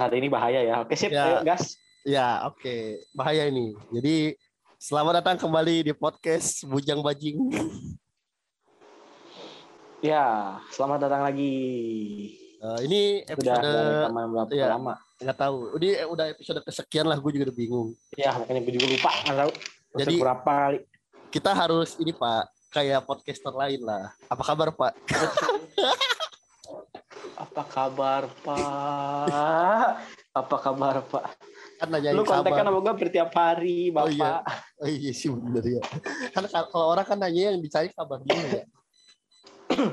hari ini bahaya ya. Oke sip, Ya. ayo gas. Ya, oke. Bahaya ini. Jadi, selamat datang kembali di podcast Bujang Bajing. Ya, selamat datang lagi. Eh, ini episode berapa iya. lama? nggak tahu. Ini udah episode kesekian lah, gue juga udah bingung. Ya, makanya gue juga lupa. Nggak tahu. Jadi- Jadi berapa kali? Kita harus ini Pak, kayak podcaster lain lah. Apa kabar Pak? Apa kabar, Pak? Apa kabar, Pak? Kan nanyain Lu kontekan sama gue bertiap hari, Oh, Bapak. iya. Oh iya sih bener ya. Kan kalau orang kan nanya yang dicari kabar dulu ya.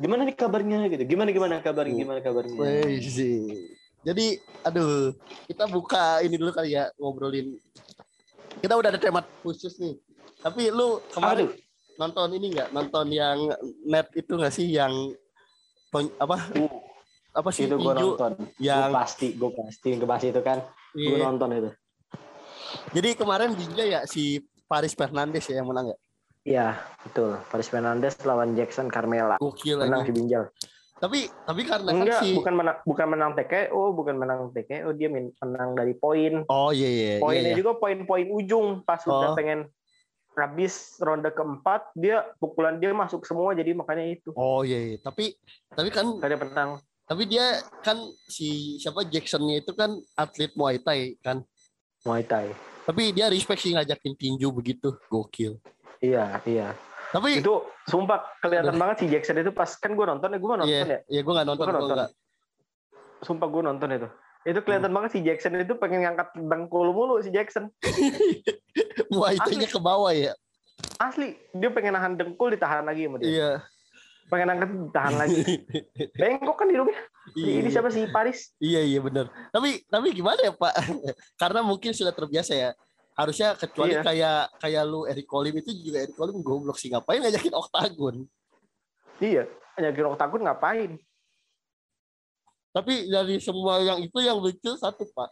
Gimana nih kabarnya gitu? Gimana gimana kabarnya? Gimana kabarnya? Wih sih. Jadi, aduh, kita buka ini dulu kali ya ngobrolin. Kita udah ada tema khusus nih. Tapi lu kemarin Aduh, nonton ini nggak? Nonton yang net itu nggak sih yang pen- apa uh, apa sih itu gue nonton. yang Gue pasti, gue pasti itu kan. Gue Iya. nonton itu. Jadi kemarin Binja ya si Paris Fernandes ya yang menang ya. Iya, betul. Paris Fernandes lawan Jackson Carmela. Gokil Menang si Binjal. Tapi tapi karena kan Enggak, si bukan menang bukan menang TKO, bukan menang TKO, dia menang dari poin. Oh iya iya. iya, Poinnya iya. juga poin-poin ujung pas Oh. udah pengen habis ronde keempat, dia pukulan dia masuk semua jadi makanya itu. Oh iya, iya. Tapi tapi kan ada penang. tapi dia kan si siapa Jacksonnya itu kan atlet Muay Thai kan. Muay Thai. Tapi dia respect sih ngajakin tinju begitu. Gokil. Iya, iya. Tapi Itu sumpah kelihatan banget si Jackson itu pas kan gue nonton ya, gue nonton iya, ya. iya gue nggak nonton, Gua gua nonton. Sumpah gue nonton itu. Itu kelihatan banget si Jackson itu pengen ngangkat dengkul mulu si Jackson. Muay Thai-nya ke bawah ya. Asli, dia pengen nahan dengkul ditahan lagi sama dia. Iya. Pengen angkat ditahan lagi. Bengkok kan hidungnya. Iya, Ini iya. siapa sih Paris? Iya iya benar. Tapi tapi gimana ya Pak? Karena mungkin sudah terbiasa ya. Harusnya kecuali Iya. kayak kayak lu Eric Colim itu juga Eric Colim goblok sih ngapain ngajakin oktagon. Iya, nyakin oktagon ngapain? Tapi dari semua yang itu yang lucu satu Pak.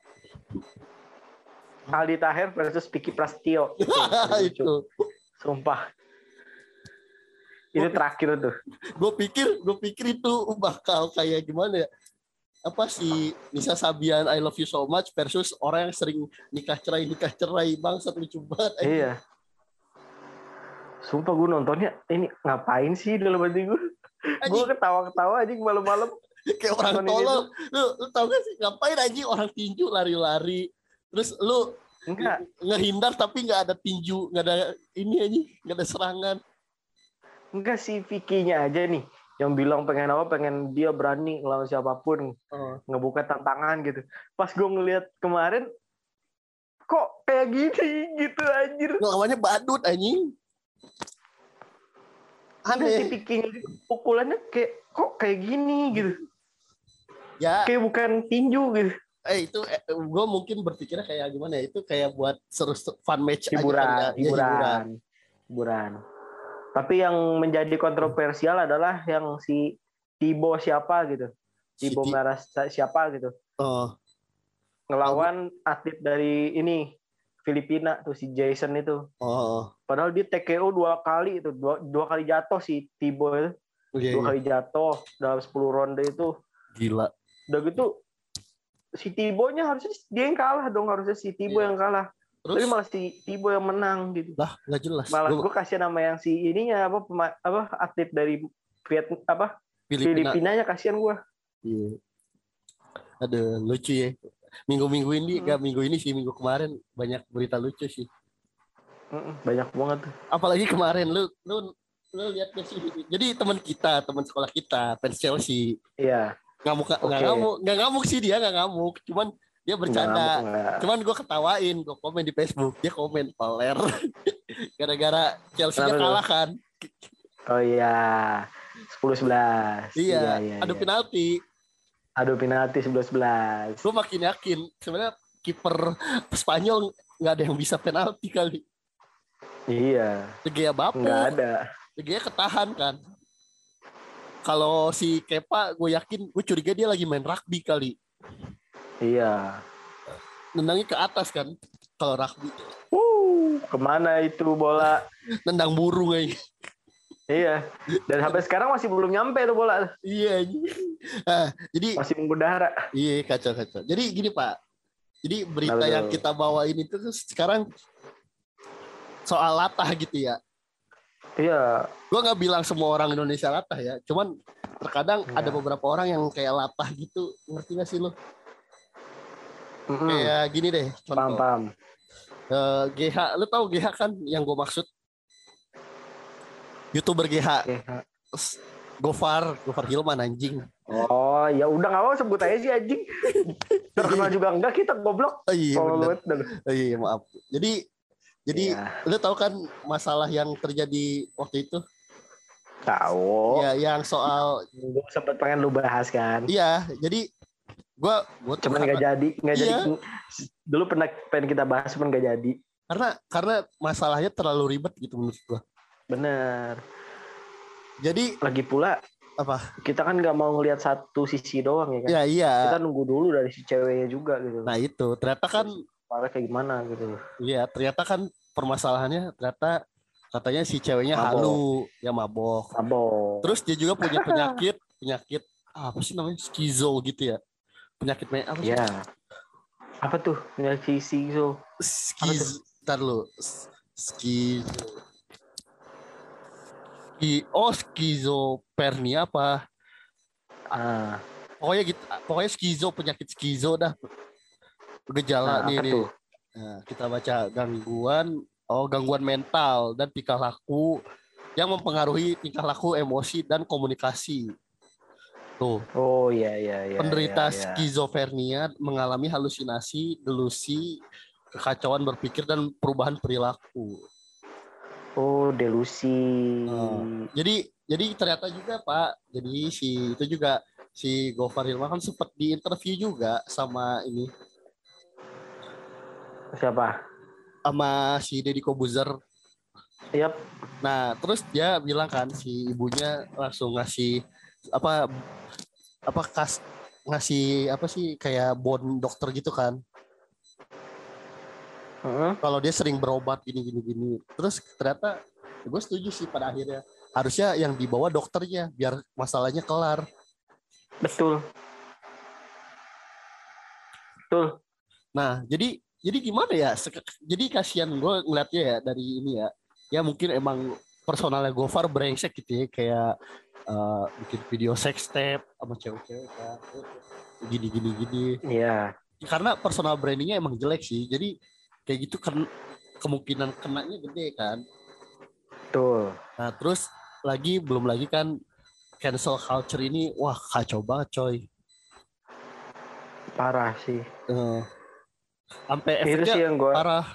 Aldi Taher versus Vicky Prasetyo. Itu. Sumpah. Itu terakhir tuh. Gue pikir gue pikir itu bakal kayak gimana ya? Apa sih Nisa Sabian I love you so much versus orang yang sering nikah cerai nikah cerai bangsat lucu banget. Iya. Sumpah gue nontonnya ini ngapain sih dalam hati gue? Gue ketawa-ketawa aja malam-malam. kayak orang tolol. Lu, lu tau gak sih ngapain anjing orang tinju lari-lari? Terus lu Enggak, ngehindar tapi nggak ada tinju nggak ada ini aja nggak ada serangan. Enggak si Vicky-nya aja nih yang bilang pengen apa pengen dia berani ngelawan siapa pun ngebuka tantangan gitu. Pas gue ngeliat kemarin kok kayak gini gitu anjir. Lawannya badut anjing. Aneh. Vicky-nya juga pukulannya kayak kok kayak gini gitu ya. Kayak bukan tinju gitu. Eh itu eh, gue mungkin berpikirnya kayak gimana ya? Itu kayak buat seru fun match hiburan aja kan, ya. Iya, hiburan. hiburan. Tapi yang menjadi kontroversial adalah yang si Tibo siapa gitu. Si Tibo Ti- Merah siapa gitu. Oh. Ngelawan atlet dari ini Filipina tuh si Jason itu. Oh. Padahal dia TKO dua kali itu. Dua, dua kali jatuh si Tibo itu. Iya, dua iya. kali jatuh dalam 10 ronde itu. Gila udah gitu si Tibonya harusnya dia yang kalah dong harusnya si Tibo Iya. yang kalah terus tapi malah si Tibo yang menang gitu lah nggak jelas malah Gua- gue kasih nama yang si ininya apa pema- apa atlet dari Vietnam apa Filipina Filipinanya kasihan gue Iya. Aduh, lucu ya. Minggu-minggu ini, Hmm. nggak minggu ini sih, minggu kemarin banyak berita lucu sih. banyak banget Apalagi kemarin lu lu lu lihat gak sih? Jadi teman kita, teman sekolah kita, fans Chelsea, iya ngamuk nggak Oke. ngamuk, nggak ngamuk sih dia nggak ngamuk, cuman dia bercanda. ngamuk, nggak. Cuman gue ketawain, gue komen di Facebook, dia komen peler. Gara-gara Chelsea tuh? kalah kan. oh iya 10 11 Iya, adu penalti. adu penalti 11 11 Gue makin yakin sebenarnya kiper Spanyol nggak ada yang bisa penalti kali. iya De Gea nggak ada De Gea ketahan kan. Kalau si Kepa, gue yakin, gue curiga dia lagi main rugby kali. iya Nendangnya ke atas kan. Kalau rugby, Wuh, ke mana itu bola nendang burung aja. Iya. Dan sampai sekarang masih belum nyampe tuh bola. Iya. Nah, jadi masih mengudara. Iya kacau kacau. Jadi gini Pak. Jadi berita Lalu. yang kita bawa ini tuh sekarang soal latah gitu ya. Iya. Gue nggak bilang semua orang Indonesia latah ya. Cuman terkadang ya. ada beberapa orang yang kayak latah gitu. Ngerti gak sih lo? Mm-hmm. Kayak gini deh. Contoh. Paham, paham. Uh, GH, lo tau GH kan yang gue maksud? Youtuber GH. GH. Gofar, Gofar Hilman anjing. Oh, ya udah nggak mau sebut aja sih anjing. Terkenal juga enggak kita goblok. Oh, iya, oh, iya, maaf. Jadi jadi ya. lu tahu kan masalah yang terjadi waktu itu? Tahu. Ya, yang soal gue sempat pengen lu bahas kan. Iya, jadi gua gua cuman nggak jadi, nggak iya. jadi. Dulu pernah pengen kita bahas cuman nggak jadi. Karena karena masalahnya terlalu ribet gitu menurut gua. Bener. Jadi lagi pula apa? Kita kan nggak mau ngelihat satu sisi doang ya kan. Iya, iya. Kita nunggu dulu dari si ceweknya juga gitu. Nah, itu. Ternyata kan parah kayak gimana gitu. Iya, ternyata kan permasalahannya ternyata katanya si ceweknya mabok. halu, ya mabok. Mabok. Terus dia juga punya penyakit, penyakit apa sih namanya? Skizo gitu ya. Penyakit apa sih? Ya. Apa tuh? Penyakit skizo. Skizo. Ntar lu. Skizo. Ski, oh skizophrenia apa? Ah. Pokoknya gitu, pokoknya skizo penyakit skizo dah gejala nah, nih, nih. Nah, kita baca gangguan oh gangguan mental dan tingkah laku yang mempengaruhi tingkah laku emosi dan komunikasi. Tuh. Oh iya iya iya. Penderita iya, iya. skizofrenia mengalami halusinasi, delusi, kekacauan berpikir dan perubahan perilaku. Oh, delusi. Nah, jadi jadi ternyata juga Pak, jadi si itu juga si Gofar Hilman kan sempat di interview juga sama ini Siapa? Sama si Deddy Kobuzer. Yap. Nah, terus dia bilang kan si ibunya langsung ngasih apa apa kas ngasih apa sih kayak bon dokter gitu kan. Uh-huh. Kalau dia sering berobat gini gini gini. Terus ternyata ya gue setuju sih pada akhirnya harusnya yang dibawa dokternya biar masalahnya kelar. Betul. Betul. Nah, jadi jadi gimana ya jadi kasihan gue ngeliatnya ya dari ini ya. Ya mungkin emang personalnya Gofar brengsek gitu ya kayak uh, bikin video sex tape sama cewek-cewek kan gini gini gini. Iya. Yeah. karena personal brandingnya emang jelek sih jadi kayak gitu kan kemungkinan kenanya gede kan. Tuh nah terus lagi belum lagi kan cancel culture ini wah kacau banget coy. Parah sih. Uh, sampai itu sih yang gua parah.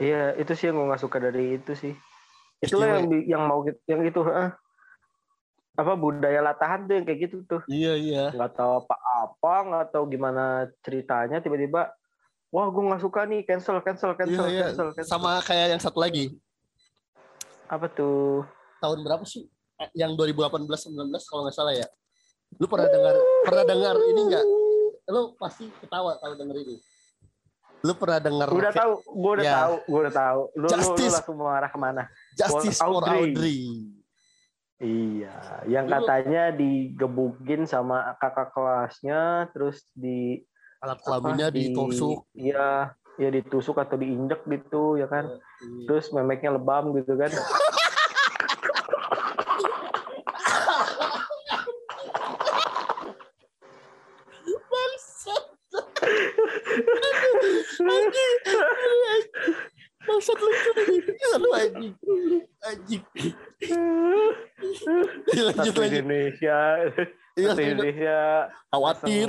Iya itu sih yang gue nggak suka dari itu sih. Itulah yang yang mau yang itu ah. apa budaya latahan tuh yang kayak gitu tuh. Iya iya. Nggak tahu apa apa nggak tahu gimana ceritanya tiba-tiba wah gue nggak suka nih cancel cancel cancel, iya, cancel, iya. cancel sama kayak yang satu lagi. Apa tuh? Tahun berapa sih? Eh, yang 2018 19 kalau nggak salah ya. Lu pernah dengar pernah dengar ini enggak lu pasti ketawa kalau denger ini. Lu pernah denger? Udah tahu, gue udah ya. tahu, gue udah tahu. Lu, Justice, lu, lu langsung mengarah ke mana? Justice for Audrey. Audrey. Iya, yang katanya digebukin sama kakak kelasnya, terus di alat kelaminnya di, ditusuk. Iya, ya ditusuk atau diinjek gitu ya kan. Iya. Terus memeknya lebam gitu kan. Bangsat lucu nih. Lu anjing. Anjing. Lanjut lanjut. Indonesia. Iya, Indonesia khawatir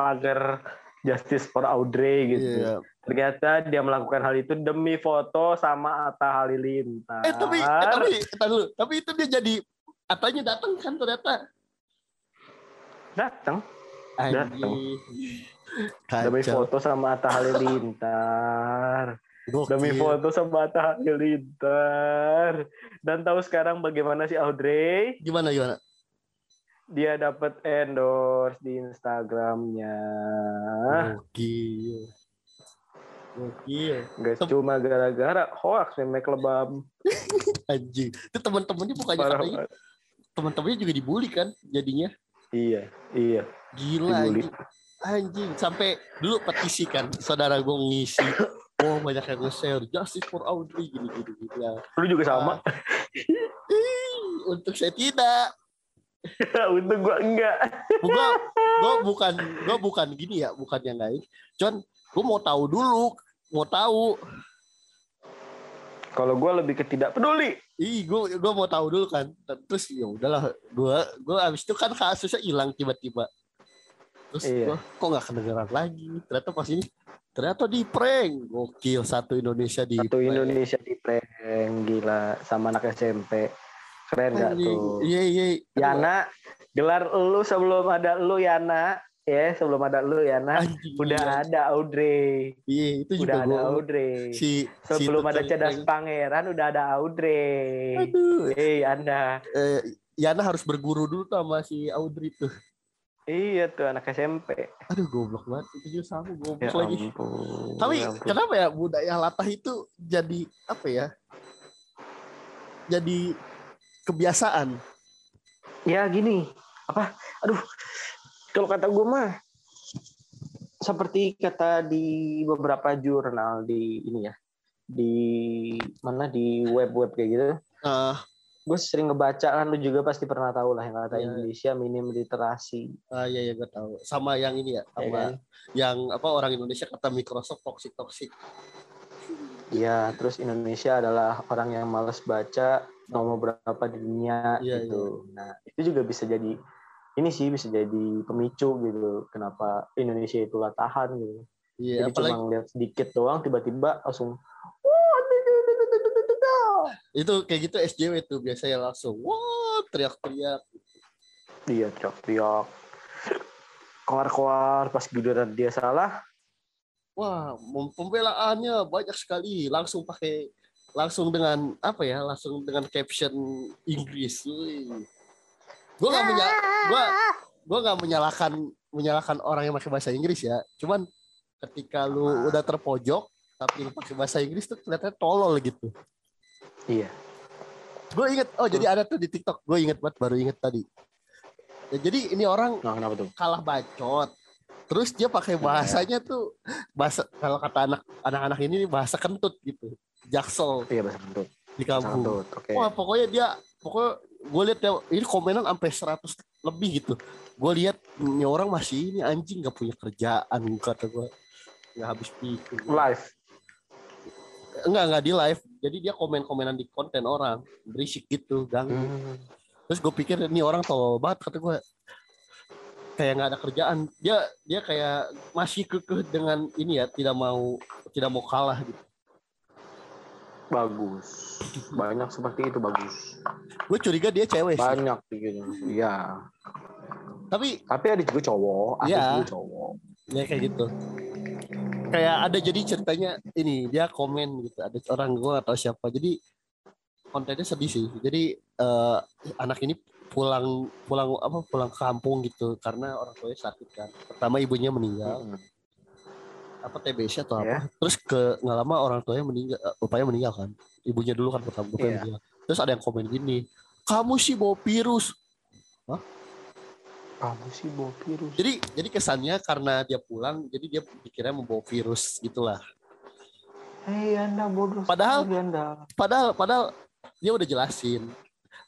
agar justice for Audrey gitu. Iya. Ternyata dia melakukan hal itu demi foto sama Atta Halilintar. Eh tapi eh, tapi dulu. Tapi itu dia jadi Atanya datang kan ternyata. Datang. Datang. Demi foto sama Atta Halilintar. Gokil. Demi foto sama Atta Halilintar. Dan tahu sekarang bagaimana si Audrey? Gimana gimana? Dia dapat endorse di Instagramnya. Gokil. Gokil. Gak cuma gara-gara hoax memek lebam. anjing itu teman-temannya bukannya katanya teman-temannya juga dibully kan jadinya iya iya gila anjing. anjing sampai dulu petisi kan saudara gue ngisi oh banyak yang nge-share justice for Audrey gini gini gini ya. lu juga sama untuk saya tidak untuk gua enggak gua gua bukan gua bukan gini ya bukan yang lain cuman gua mau tahu dulu mau tahu kalau gue lebih ke tidak peduli. Ih, gue gue mau tahu dulu kan. Terus ya udahlah, gue gue abis itu kan kasusnya hilang tiba-tiba. Terus iya. gue kok nggak kedengeran lagi. Ternyata pas ini ternyata di prank. Gokil satu Indonesia di Satu. Indonesia di prank gila sama anak SMP. Keren gak tuh? Iya iya. Yana gelar lu sebelum ada lu Yana ya sebelum ada lu ya nah Anjing, udah iya. ada Audrey iya itu udah juga ada Audrey si sebelum si ada Cedas Pangeran udah ada Audrey aduh eh anda eh, Yana harus berguru dulu sama si Audrey tuh Iya tuh anak SMP. Aduh goblok banget itu juga sama goblok ya lagi. Tapi ya kenapa ya budaya latah itu jadi apa ya? Jadi kebiasaan. Ya gini, apa? Aduh, kalau kata gue mah seperti kata di beberapa jurnal di ini ya di mana di web-web kayak gitu. Uh, gue sering ngebaca kan lu juga pasti pernah tahu lah yang kata iya. Indonesia minim literasi. Ah iya iya gue tahu. Sama yang ini ya, iya sama ya kan? yang apa orang Indonesia kata Microsoft toxic toxic. Iya, terus Indonesia adalah orang yang males baca nomor berapa di dunia ya, gitu. Ya. Nah, itu juga bisa jadi ini sih bisa jadi pemicu gitu kenapa Indonesia itu tahan gitu. Iya, Jadi apalagi... cuma lihat sedikit doang tiba-tiba langsung itu kayak gitu SJW tuh biasanya langsung wah teriak-teriak. Iya teriak-teriak. Keluar-keluar pas giliran dia salah. Wah, pembelaannya banyak sekali. Langsung pakai langsung dengan apa ya? Langsung dengan caption Inggris. Gue nggak menyal gue gue nggak menyalahkan menyalahkan orang yang pakai bahasa Inggris ya cuman ketika lu udah terpojok tapi lu pakai bahasa Inggris tuh kelihatannya tolol gitu iya. Gue inget oh jadi ada tuh di TikTok. Gue inget banget baru inget tadi. Ya, jadi ini orang nah, kenapa tuh? kalah bacot. Terus dia pakai iya. bahasanya tuh bahasa kalau kata anak anak-anak ini bahasa kentut gitu. Jaksel. Iya bahasa kentut. Di kampung. Okay. wah pokoknya dia pokoknya gue lihat ya ini komenan sampai 100 lebih gitu. Gue lihat ini orang masih ini anjing gak punya kerjaan kata gue nggak habis pikir. Live. Enggak enggak di live jadi dia komen komenan di konten orang berisik gitu ganggu. Hmm. terus gue pikir ini orang tau banget kata gue kayak nggak ada kerjaan. Dia dia kayak masih kekeh dengan ini ya tidak mau tidak mau kalah gitu. Bagus. Banyak seperti itu bagus. Gue curiga dia cewek banyak gitu iya. Tapi tapi ada juga cowok ada ya, juga cowok. Ya kayak gitu kayak ada jadi ceritanya ini dia komen gitu ada orang gue atau siapa jadi kontennya sedih sih jadi uh, anak ini pulang pulang apa pulang ke kampung gitu karena orang tuanya sakit kan pertama ibunya meninggal hmm apa TBC atau apa. Yeah. Terus ke nggak lama orang tuanya meninggal, bapaknya meninggal kan. Ibunya dulu kan pertama bapaknya yeah. meninggal. Terus ada yang komen gini, kamu sih bawa virus. Hah? Kamu sih bawa virus. Jadi jadi kesannya karena dia pulang, jadi dia pikirnya membawa virus gitulah. Hei anda bodoh. Padahal anda. Padahal padahal dia udah jelasin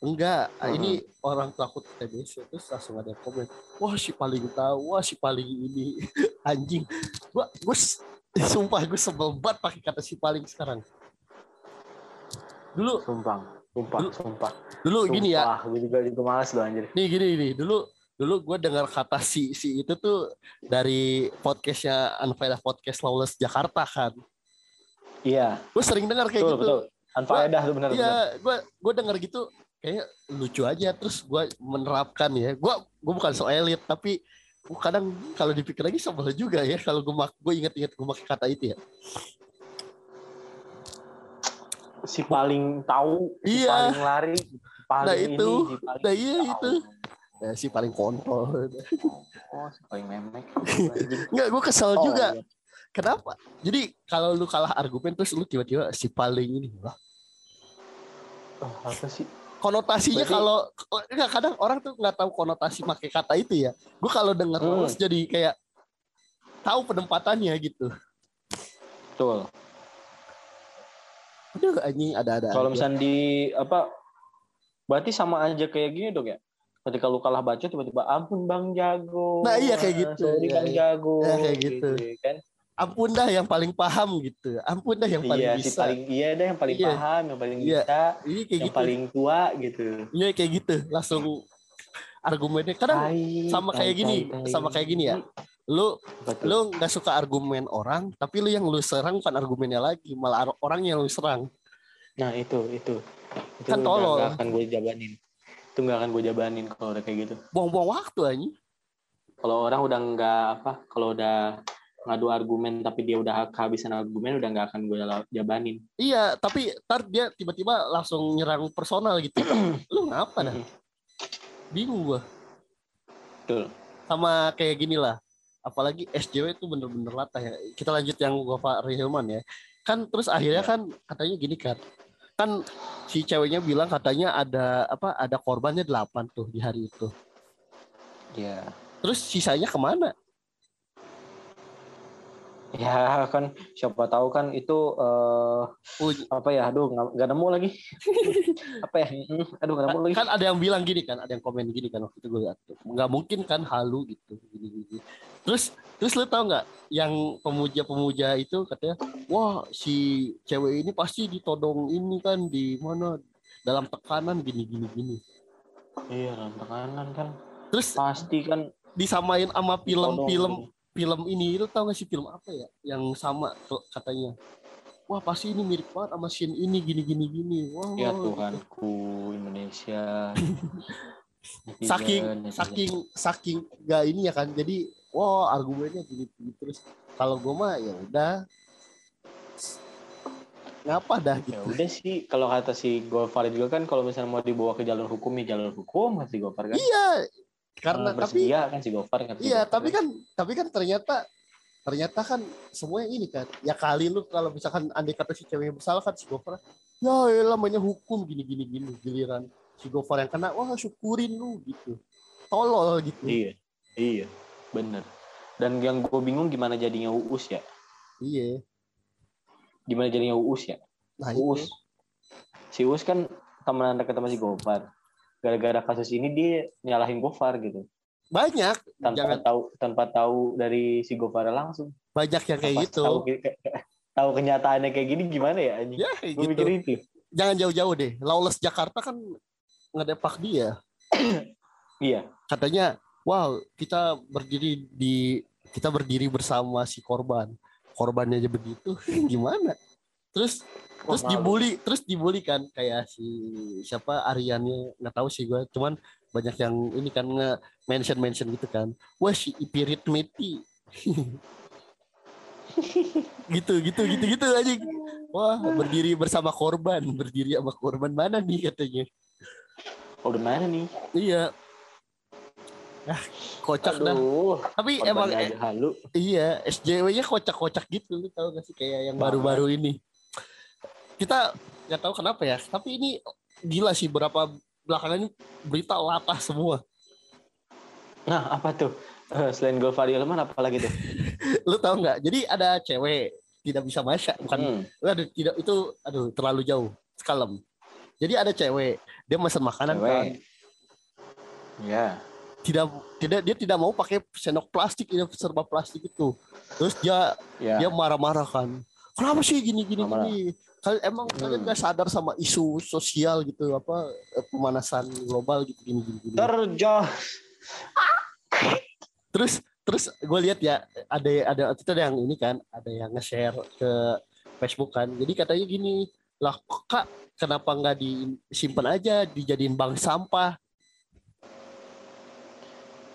enggak uh -huh. ini orang takut TBC terus langsung ada komen wah si paling tahu wah si paling ini anjing gua gua sumpah gue sebel banget pakai kata si paling sekarang dulu sumpah sumpah dulu, sumpah dulu sumpah, gini ya gue juga juga malas loh anjir nih gini nih dulu dulu gue dengar kata si si itu tuh dari podcastnya Unfaedah Podcast Lawless Jakarta kan? Iya. Gue sering dengar kayak betul, gitu. betul. Unfaedah tuh benar iya gue gue dengar gitu kayak lucu aja. Terus gue menerapkan ya. Gue gue bukan so elit tapi gue kadang kalau dipikir lagi sebel juga ya kalau gue mak gue inget-inget gue pakai kata itu ya. Si paling tahu si iya. paling lari paling nah itu. ini, si paling nah iya tahu. itu ya, si paling kontrol oh si paling memek. Nggak gue kesel oh, juga. iya. kenapa? Jadi kalau lu kalah argumen terus lu tiba-tiba si paling ini lah oh, apa sih? Konotasinya Berarti... kalau enggak kadang orang tuh nggak tahu konotasi pakai kata itu ya. Gue kalau dengar hmm. lolos jadi kayak tahu penempatannya gitu. Betul. Udah anjing ada-ada kalau misalnya di apa berarti sama aja kayak gini dong ya ketika lu kalah baca tiba-tiba ampun bang jago. Nah iya kayak gitu. Sorry bang iya, jago ya, kayak gitu, gitu. kan. Ampun dah yang paling paham gitu. Ampun dah yang paling iya, bisa. si paling iya dah yang paling iya. paham yang paling iya. bisa iya, kayak yang gitu. paling tua gitu. Iya kayak gitu. Langsung argumennya. Kadang hai, sama kayak hai, gini hai, sama kayak gini ya. Lu Betul. lu nggak suka argumen orang tapi lu yang lu serang bukan argumennya lagi malah orang yang lu serang. Nah itu itu, itu kan tolol. gak akan gue jabanin itu nggak akan gue jabanin kalau udah kayak gitu. Buang-buang waktu aja kalau orang udah nggak apa kalau udah ngadu argumen tapi dia udah kehabisan argumen udah nggak akan gue jabanin. Iya tapi ntar dia tiba-tiba langsung nyerang personal gitu. Lu ngapa dah? Bingung gue Betul. sama kayak gini lah apalagi SJW itu bener-bener latah ya. Kita lanjut yang Pak Rehilman ya. Kan terus akhirnya iya. kan katanya gini kan kan si ceweknya bilang katanya ada apa ada korbannya delapan tuh di hari itu. Ya. Terus sisanya ke mana? Ya kan siapa tahu kan itu uh, apa ya aduh nggak nemu lagi apa ya hmm, aduh nggak nemu lagi kan ada yang bilang gini kan ada yang komen gini kan waktu itu gue lihat nggak mungkin kan halu gitu gini gini terus terus lo tau nggak yang pemuja-pemuja itu katanya wah si cewek ini pasti ditodong ini kan di mana dalam tekanan gini gini gini. Iya dalam tekanan kan. Terus pasti kan disamain sama film-film film ini. Lu tau gak sih film apa ya yang sama tuh katanya? Wah pasti ini mirip banget sama scene ini gini gini gini. Wah ya Tuhanku Indonesia. Saking saking saking gak ini ya kan. Jadi wah argumennya gini, gini terus. Kalau gue mah ya udah. Ngapa dah gitu? Ya udah sih kalau kata si Gofar juga kan kalau misalnya mau dibawa ke jalur hukum ya jalur hukum si Gofar kan. Iya karena uh, tapi kan si Gofar kan iya tapi kan. tapi kan ternyata ternyata kan semuanya ini kan. Ya kali lu kalau misalkan andai kata si cewek bersalah kan si Gofar ya elah namanya hukum gini gini gini giliran si Gofar yang kena wah syukurin lu gitu. Tolol gitu. Iya iya bener. Dan yang gue bingung gimana jadinya uus ya? Iya. Gimana jadinya uus ya? Nah, uus itu. si uus kan teman dekat sama si Gofar. Gara-gara kasus ini dia nyalahin Gofar gitu. Banyak. Tanpa jangan. tahu tanpa tahu dari si Gofar langsung. Banyak yang kayak gitu. tahu, tahu kenyataannya kayak gini gimana ya anjing? Ya, gitu. mikir itu. Jangan jauh-jauh deh. Lawless Jakarta kan ngedepak dia. Iya. Katanya wow kita berdiri di kita berdiri bersama si korban. Korbannya aja begitu gimana? Terus terus dibully terus dibully kan kayak si siapa Ariannya nggak tahu sih gue cuman banyak yang ini kan nge mention mention gitu kan. Wah si Ipirit Meti gitu gitu gitu gitu aja wah berdiri bersama korban berdiri sama korban mana nih katanya? Korban mana nih? Iya Ah, kocak Aduh, dah. Tapi emang eh, halu. Iya, SJW-nya kocak-kocak gitu, lu tahu gak sih? Kayak yang baru-baru ini. Kita nggak tahu kenapa ya tapi ini gila sih berapa belakangan ini berita latah semua. Nah apa tuh? Uh, selain Gulfari Ilman apa lagi tuh? Lu tahu nggak? Jadi ada cewek tidak bisa masak bukan? Hmm. aduh tidak itu aduh terlalu jauh sekalem. Jadi ada cewek dia pesan makanan cewek. kan. Ya tidak tidak dia tidak mau pakai sendok plastik ini serba plastik itu terus dia ya. dia marah-marah kan kenapa sih gini gini Marah. gini kalian emang hmm. kalian gak sadar sama isu sosial gitu apa eh, pemanasan global gitu gini gini, gini. terjah terus terus gue lihat ya ada ada itu ada yang ini kan ada yang nge-share ke Facebook kan jadi katanya gini lah kak kenapa nggak disimpan aja dijadiin bank sampah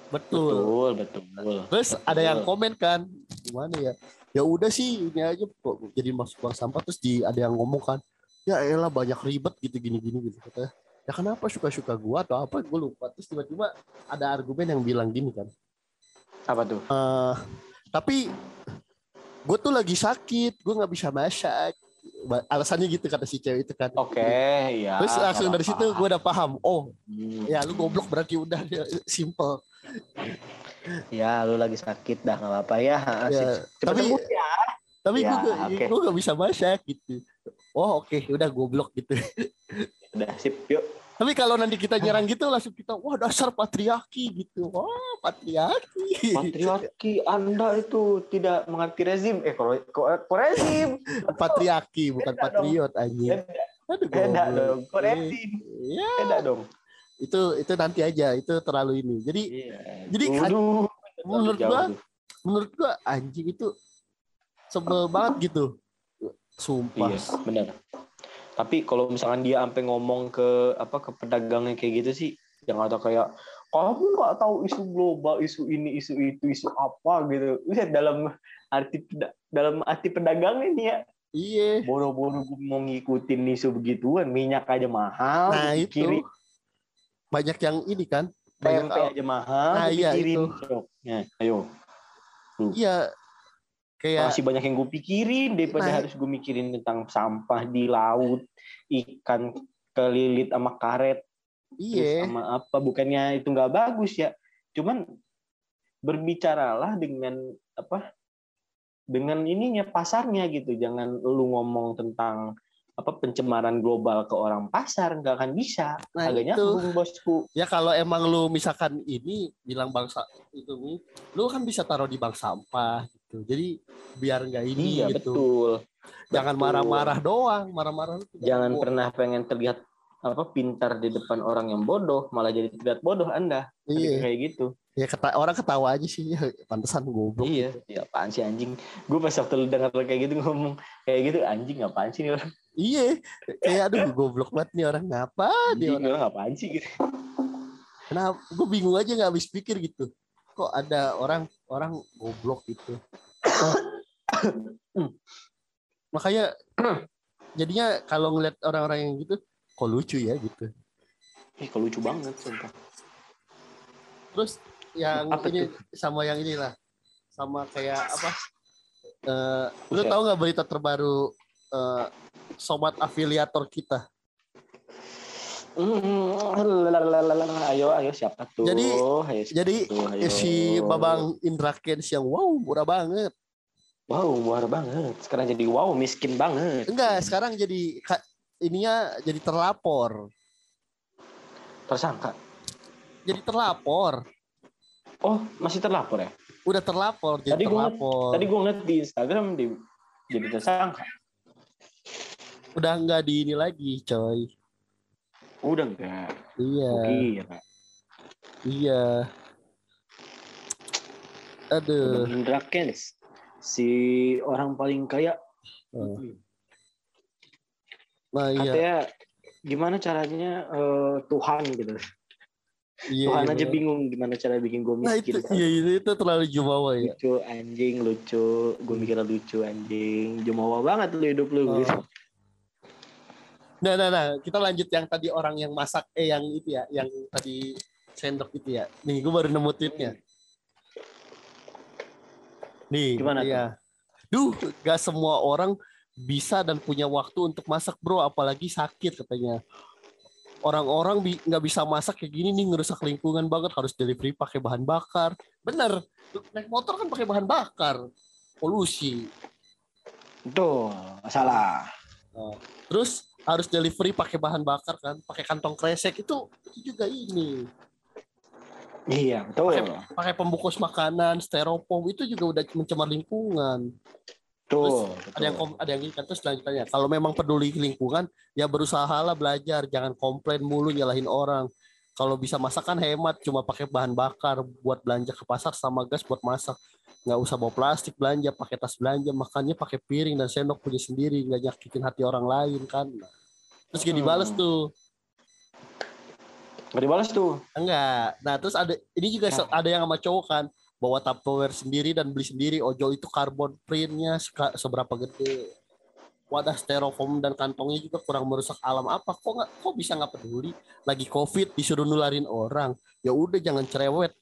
betul. Betul betul. Terus betul. ada yang komen kan gimana ya? Ya udah sih ini aja kok jadi masuk bank sampah. Terus di ada yang ngomong kan ya elah banyak ribet gitu gini gini gitu kata ya kenapa? Suka suka gua atau apa? Gue lupa. Terus tiba-tiba ada argumen yang bilang gini kan. Apa tuh? Uh, tapi gue tuh lagi sakit gue nggak bisa masak alasannya gitu kata si cewek itu kan. Oke okay, ya terus langsung dari situ gue udah paham. Oh hmm. ya lu goblok berarti udah simple. Ya lu lagi sakit dah nggak apa-apa ya, ya tapi ya. tapi ya, gue okay. gue gak bisa masak gitu. Oh oke okay, udah goblok gitu. Udah sip yuk tapi kalau nanti kita nyerang gitu langsung kita wah dasar patriarki gitu. Wah, patriarki. Patriarki Anda itu tidak mengerti rezim. Eh kalau kok rezim. patriarki bukan beda patriot anjing. Beda, beda dong. Kok rezim. Ya. Beda dong. Itu itu nanti aja, itu terlalu ini. Jadi yeah. jadi kan, menurut gua menurut gua anjing itu sebel banget gitu. Sumpah. Iya, benar tapi kalau misalkan dia sampai ngomong ke apa ke pedagangnya kayak gitu sih yang ada kayak kamu nggak tahu isu global isu ini isu itu isu apa gitu. Lihat dalam arti dalam arti pedagang ini ya. Iya. Boro-boro mau ngikutin isu begituan minyak aja mahal nah itu. kiri. banyak yang ini kan banyak tempe aja mahal nah, iya, itu. Ya, ayo. Iya kayak masih banyak yang gue pikirin daripada nah, harus gue mikirin tentang sampah di laut ikan kelilit sama karet iya. sama apa. Bukannya itu nggak bagus ya. Cuman berbicaralah dengan apa dengan ininya pasarnya gitu. Jangan lu ngomong tentang apa pencemaran global ke orang pasar nggak akan bisa. Nah, agaknya bosku. Ya kalau emang lu misalkan ini bilang bangsa itu nih lu kan bisa taruh di bank sampah gitu. Jadi biar nggak ini iya, gitu. betul. Jangan marah-marah doang. Marah-marah jangan bodoh. pernah pengen terlihat apa pintar di depan orang yang bodoh. Malah jadi terlihat bodoh anda. Iya. kayak gitu. Ya kata orang ketawa aja sih. Ya, pantesan goblok. Iya. Ya apaan sih anjing? Gue pas waktu dengar kayak gitu ngomong kayak gitu anjing apaan sih nih orang? Iya. Kayak aduh goblok banget nih orang. Ngapa dia orang, orang apaan sih? Gitu kenapa? Gue bingung aja nggak habis pikir gitu. Kok ada orang orang goblok gitu. Makanya jadinya kalau ngeliat orang-orang yang gitu kok lucu ya gitu. Eh kok lucu banget sumpah. Terus yang apa ini tuh? sama yang inilah sama kayak apa? Uh, lu tahu nggak berita terbaru uh, sobat afiliator kita ayo ayo siapa tuh jadi ayo, jadi ayo. si babang Indra Kens yang wow murah banget wow murah banget sekarang jadi wow miskin banget enggak sekarang jadi ininya jadi terlapor tersangka jadi terlapor Oh, masih terlapor ya? Udah terlapor, jadi tadi terlapor. Gua, tadi gue ngeliat di Instagram di, jadi tersangka. Udah enggak di ini lagi, coy. Udah enggak. Iya. Kira. Iya. Aduh. Indra Kens. Si orang paling kaya. Oh. Nah, iya. Katanya gimana caranya uh, Tuhan gitu. Iya, Tuhan iya, aja bingung gimana cara bikin gue miskin. Nah, itu, iya, itu, itu terlalu jumawa ya. Lucu anjing, lucu. Gue mikirnya lucu anjing. Jumawa banget lu hidup lu. Oh. Gitu. Nah, nah, nah. Kita lanjut yang tadi orang yang masak. Eh, yang itu ya. Yang tadi sendok itu ya. Nih, gue baru nemu tweetnya. Nih, gimana ya. Duh, gak semua orang bisa dan punya waktu untuk masak bro, apalagi sakit katanya orang-orang nggak bi bisa masak kayak gini nih ngerusak lingkungan banget harus delivery pakai bahan bakar bener naik motor kan pakai bahan bakar polusi itu salah nah, terus harus delivery pakai bahan bakar kan pakai kantong kresek itu itu juga ini. Iya betul. Pakai, pakai pembungkus makanan styrofoam itu juga udah mencemar lingkungan. Terus ada yang ada yang kan terus selanjutnya. Kalau memang peduli lingkungan ya berusaha lah belajar. Jangan komplain mulu nyalahin orang. Kalau bisa masakan hemat cuma pakai bahan bakar buat belanja ke pasar sama gas buat masak. Nggak usah bawa plastik belanja, pakai tas belanja, makannya pakai piring dan sendok punya sendiri, nggak nyakitin hati orang lain kan. Terus gini balas hmm. tuh. Nggak dibalas tuh. Enggak. Nah, terus ada ini juga nah. ada yang sama cowok kan bawa Tupperware sendiri dan beli sendiri ojol itu karbon printnya seberapa gede wadah styrofoam dan kantongnya juga kurang merusak alam apa? Kok nggak kok bisa nggak peduli? Lagi covid disuruh nularin orang. Ya udah jangan cerewet.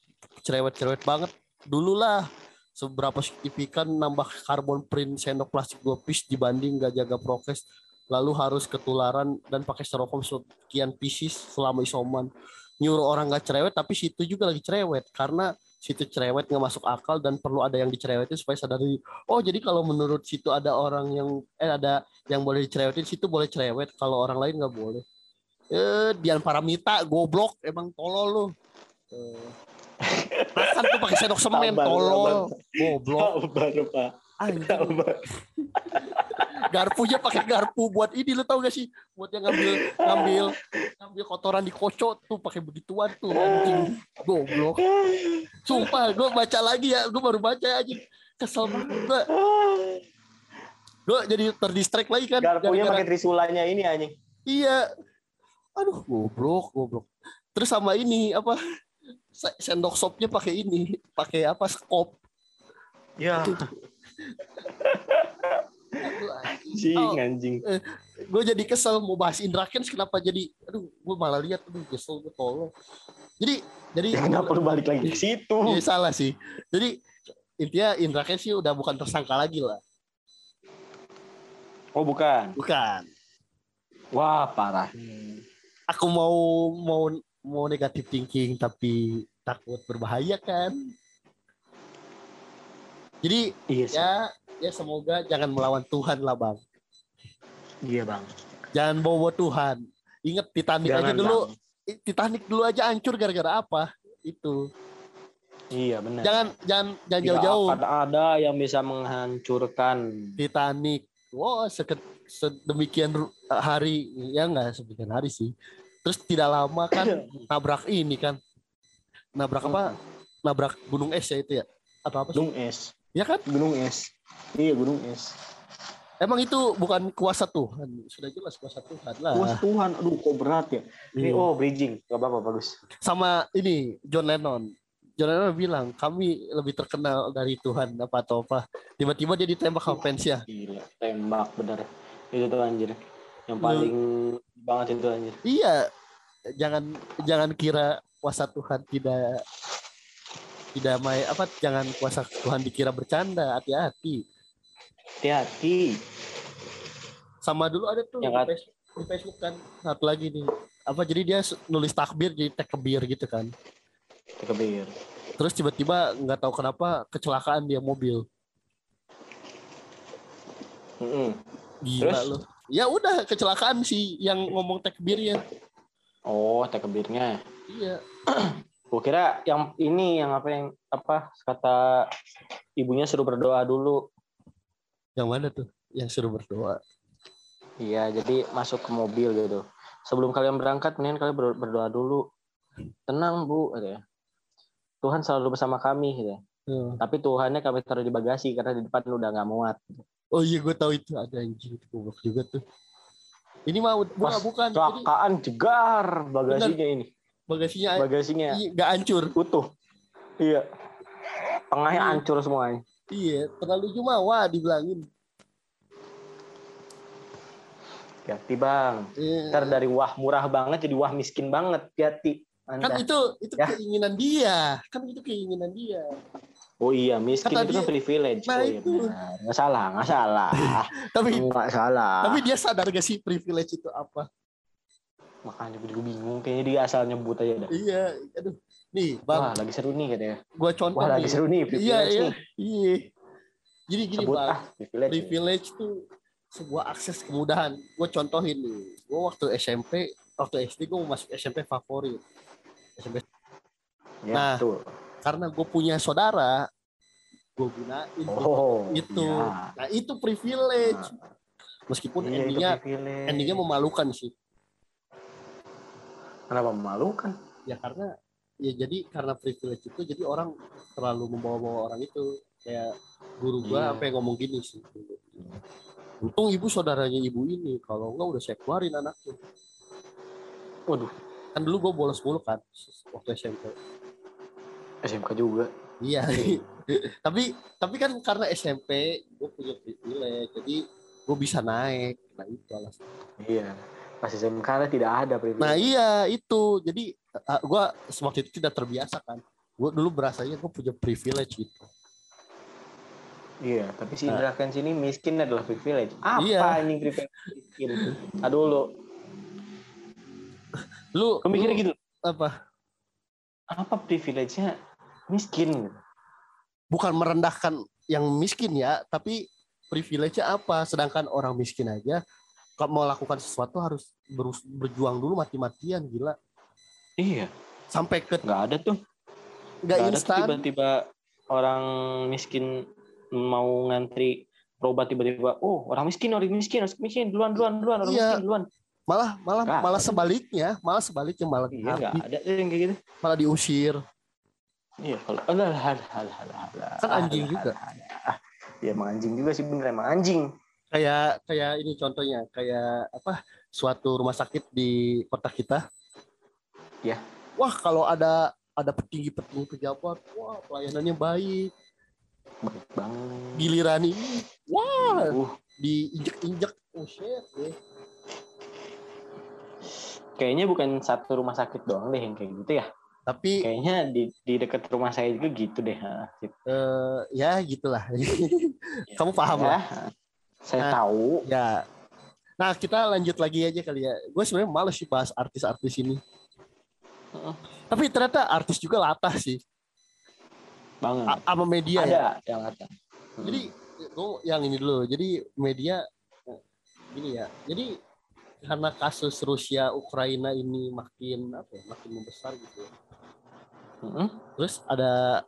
Cerewet cerewet banget. Dulu lah seberapa signifikan nambah karbon print sendok plastik dua piece dibanding nggak jaga prokes lalu harus ketularan dan pakai styrofoam sekian pieces selama isoman. Nyuruh orang nggak cerewet tapi situ juga lagi cerewet. Karena situ cerewet nggak masuk akal dan perlu ada yang dicerewetin supaya sadari oh jadi kalau menurut situ ada orang yang eh ada yang boleh dicerewetin situ boleh cerewet kalau orang lain nggak boleh eh Dian Paramita goblok emang tolol lu eh, Makan tuh pakai sendok semen tolol. Goblok. Baru Pak. Garpunya pakai garpu buat ini lu tau gak sih? Buat yang ngambil ngambil ngambil kotoran di kocok tuh pakai begituan tuh anjing. Goblok. Sumpah gue baca lagi ya, gue baru baca aja. Kesel banget gue. Gue jadi terdistract lagi kan. Garpunya pakai trisulanya ini anjing. Iya. Aduh, goblok, goblok. Terus sama ini apa? sendok sopnya pakai ini, pakai apa? Skop. Ya. Anjing, oh, anjing. Eh, gue jadi kesel mau bahas Indra Kens kenapa jadi aduh gue malah lihat aduh kesel gue tolong. Jadi jadi ya, kenapa lu balik lagi ke situ? Iya salah sih. Jadi intinya Indra Kens sih udah bukan tersangka lagi lah. Oh bukan. Bukan. Wah parah. Hmm. Aku mau mau mau negatif thinking tapi takut berbahaya kan jadi. Iya ya ya semoga jangan melawan Tuhan lah bang iya bang jangan bawa Tuhan ingat Titanic jangan, aja dulu bang. Titanic dulu aja hancur gara-gara apa itu iya benar jangan jangan jangan jauh-jauh ada ada yang bisa menghancurkan Titanic wow seket sedemikian hari ya enggak sedemikian hari sih Terus tidak lama kan nabrak ini kan. Nabrak apa? Nabrak gunung es ya itu ya? Atau apa sih? Gunung es. Ya kan? Gunung es. Iya, gunung es. Emang itu bukan kuasa Tuhan. Sudah jelas kuasa Tuhan lah. Kuasa Tuhan. Aduh, kok berat ya. Ini, iya. oh, bridging. Gak apa-apa, bagus. Sama ini, John Lennon. John Lennon bilang, kami lebih terkenal dari Tuhan apa atau apa. Tiba-tiba dia ditembak sama fans ya. Gila, tembak bener. Itu tuh anjir. Yang paling banget itu anjir. Iya. Jangan jangan kira kuasa Tuhan tidak tidak main apa jangan kuasa Tuhan dikira bercanda. Hati-hati. Hati-hati. Sama dulu ada tuh yang di, Facebook, di Facebook kan satu lagi nih. Apa jadi dia nulis takbir jadi takbir gitu kan. Takbir. Terus tiba-tiba nggak tahu kenapa kecelakaan dia mobil. Mm -hmm. Gila Terus? loh ya udah kecelakaan sih yang ngomong takbirnya oh takbirnya iya Gue kira yang ini yang apa yang apa kata ibunya suruh berdoa dulu. Yang mana tuh? Yang suruh berdoa. Iya, jadi masuk ke mobil gitu. Sebelum kalian berangkat, mendingan kalian berdoa dulu. Tenang bu, gitu ya. Tuhan selalu bersama kami, gitu. Hmm. Tapi Tuhannya kami taruh di bagasi karena di depan udah nggak muat. Oh iya gue tahu itu ada anjing itu goblok juga tuh. Ini mah bukan bukan. Kecelakaan jegar bagasinya Bener. ini. Bagasinya bagasinya iya, gak hancur. Utuh. Iya. Tengahnya iya. hancur semuanya. Iya, terlalu jumawa dibilangin. Hati bang. Iya. Ntar dari wah murah banget jadi wah miskin banget. Hati. Kan itu itu ya. keinginan dia. Kan itu keinginan dia. Oh iya, miskin Kata itu kan privilege. Nah, oh, iya, itu. Nggak salah, nggak salah. tapi nggak salah. Tapi dia sadar gak sih privilege itu apa? Makanya gue bingung. Kayaknya dia asal nyebut aja dah. Iya, aduh. Nih, Bang. Wah, lagi seru nih katanya. Gua contoh Wah, nih. lagi seru nih privilege iya, iya. nih. Iya. Jadi gini, Sebut, Bang. Ah, privilege, privilege itu sebuah akses kemudahan. Gue contohin nih. Gue waktu SMP, waktu SD gue masuk SMP favorit. SMP. Ya, nah, betul karena gue punya saudara gue gunain oh, itu ya. nah itu privilege meskipun iya, endingnya endingnya memalukan sih kenapa memalukan? Ya karena ya jadi karena privilege itu jadi orang terlalu membawa-bawa orang itu. Kayak guru gua yeah. apa yang ngomong gini sih. Untung ibu saudaranya ibu ini kalau enggak udah saya keluarin anaknya. Waduh kan dulu gue bolos mulu kan waktu SMP SMK juga. Iya. Tapi tapi kan karena SMP gue punya privilege jadi gue bisa naik. Nah itu alasan iya pas SMK tidak ada privilege nah iya itu jadi gue waktu itu tidak terbiasa kan gue dulu berasanya gue punya privilege gitu Iya, tapi si Indra nah. sini miskin adalah privilege. Apa iya. ini privilege miskin? Aduh lu. Lu mikirnya gitu. Apa? Apa privilege-nya miskin? Bukan merendahkan yang miskin ya, tapi privilege-nya apa? Sedangkan orang miskin aja mau lakukan sesuatu harus berjuang dulu mati-matian gila. Iya. Sampai ke nggak ada tuh. Nggak instan. Tiba-tiba orang miskin mau ngantri berobat tiba-tiba oh orang miskin orang miskin orang miskin duluan duluan duluan orang iya. miskin duluan malah malah gak malah sebaliknya malah sebaliknya malah iya, gak ada yang kayak gitu malah diusir iya kalau alah, alah, alah, alah, kan anjing juga ya emang anjing juga sih bener emang anjing kayak kayak ini contohnya kayak apa suatu rumah sakit di kota kita. Ya wah kalau ada ada petinggi petinggi pejabat wah pelayanannya baik. Baik banget. Giliran ini wah uh. diinjek-injek oh shit deh. Kayaknya bukan satu rumah sakit doang deh yang kayak gitu ya. Tapi kayaknya di di dekat rumah saya juga gitu deh gitu. Uh, ya gitulah. Kamu paham ya, lah saya nah, tahu. ya. Nah kita lanjut lagi aja kali ya. Gue sebenarnya males sih bahas artis-artis ini. Uh. tapi ternyata artis juga latah sih. Banget. Sama media ada ya? yang ada hmm. jadi gue yang ini dulu. Jadi media gini ya. Jadi karena kasus Rusia Ukraina ini makin apa ya, makin membesar gitu hmm. terus ada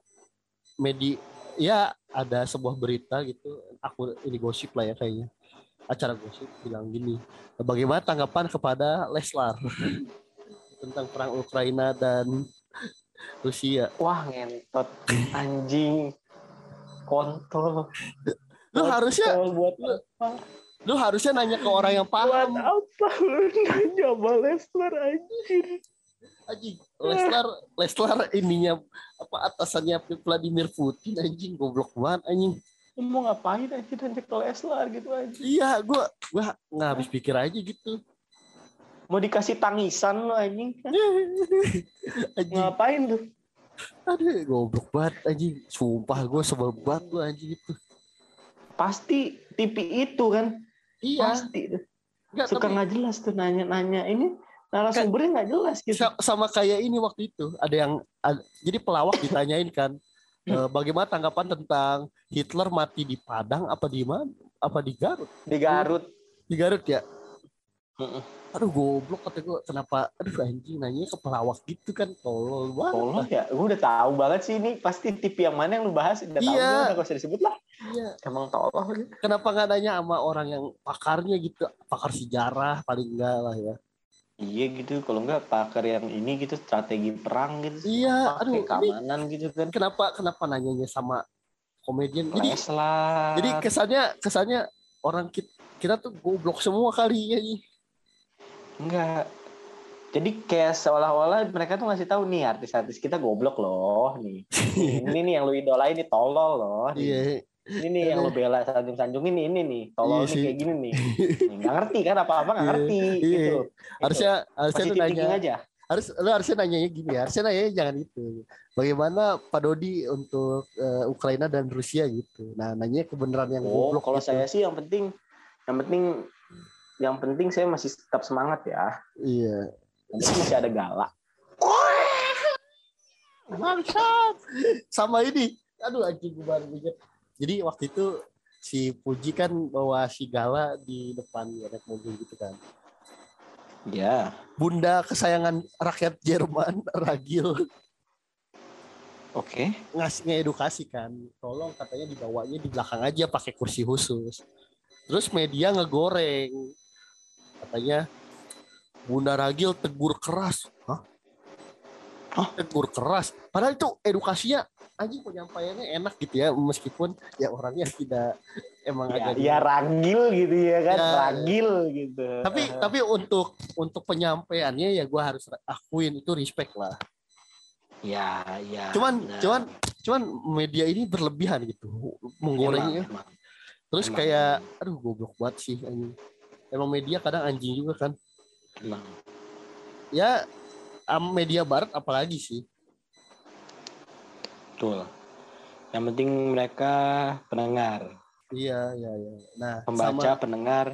media ya ada sebuah berita gitu aku ini gosip lah ya kayaknya acara gosip bilang gini bagaimana tanggapan kepada Leslar tentang perang Ukraina dan Rusia. Wah ngentot anjing kontol. Lu harusnya buat apa? Lu harusnya nanya ke orang yang paham. Buat apa lu nanya sama Leslar anjir? Anjing, Leslar Leslar ininya apa atasannya Vladimir Putin anjing goblok banget anjing. Lu mau ngapain aja nanya ke Leslar gitu anjing. Iya, gua gua nggak habis pikir aja gitu. Mau dikasih tangisan lo anjing. Ngapain tuh? Aduh goblok banget anjing. Sumpah gue sebel banget lo anjing itu. Pasti TV itu kan? Iya. Pasti tuh. Nggak, suka nggak jelas tuh nanya-nanya. Ini narasumbernya nggak jelas gitu. Sama kayak ini waktu itu. Ada yang ada, jadi pelawak ditanyain kan bagaimana tanggapan tentang Hitler mati di Padang apa di mana? Apa di Garut? Di Garut. Di Garut ya? Aduh goblok kata gue kenapa? Aduh anjing nanya ke pelawak gitu kan tolol banget. Tolol ya. Gue udah tahu banget sih ini. Pasti tip yang mana yang lu bahas udah iya. tahu gak usah disebut lah. Iya. Emang tolol kenapa nggak nanya sama orang yang pakarnya gitu? Pakar sejarah paling enggak lah ya iya gitu kalau enggak pakar yang ini gitu strategi perang gitu iya aduh keamanan gitu kan kenapa kenapa nanyanya sama komedian jadi lah. jadi kesannya kesannya orang kita, kita tuh goblok semua kali ya Enggak. Jadi kayak seolah-olah mereka tuh ngasih tahu nih artis-artis kita goblok loh nih. ini nih yang lu idolain ini tolol loh. Iya. Ini nih yang lu bela sanjung-sanjung ini ini nih tolol iya nih kayak gini nih. Nggak ngerti kan apa-apa nggak iya, ngerti iya. gitu. Harusnya harusnya lu nanya aja. Harus lu harusnya nanya gini ya. Harusnya nanya jangan itu. Bagaimana Pak Dodi untuk uh, Ukraina dan Rusia gitu. Nah, nanya kebenaran yang oh, goblok. kalau gitu. saya sih yang penting yang penting yang penting saya masih tetap semangat ya. Iya. Nanti masih ada galak. Bangsat. Sama ini. Aduh anjing gue baru inget. Jadi waktu itu si Puji kan bawa si Gala di depan naik mobil gitu kan. Ya. Bunda kesayangan rakyat Jerman, Ragil. Oke. Okay. Ngasih ngedukasi kan. Tolong katanya dibawanya di belakang aja pakai kursi khusus. Terus media ngegoreng katanya Bunda Ragil tegur keras. Hah? Hah? Tegur keras. Padahal itu edukasinya anjing penyampaiannya enak gitu ya meskipun ya orangnya tidak emang ya, agak ya ragil gitu ya kan ya, ragil gitu. Tapi tapi untuk untuk penyampaiannya ya gue harus akuin itu respect lah. Ya ya cuman nah. cuman cuman media ini berlebihan gitu menggorengnya. Emang, emang. terus emang. kayak aduh goblok banget sih anjing. Emang media kadang anjing juga kan. Emang. Ya media barat apalagi sih betul Yang penting mereka pendengar. Iya, iya, iya. Nah, pembaca, sama, pendengar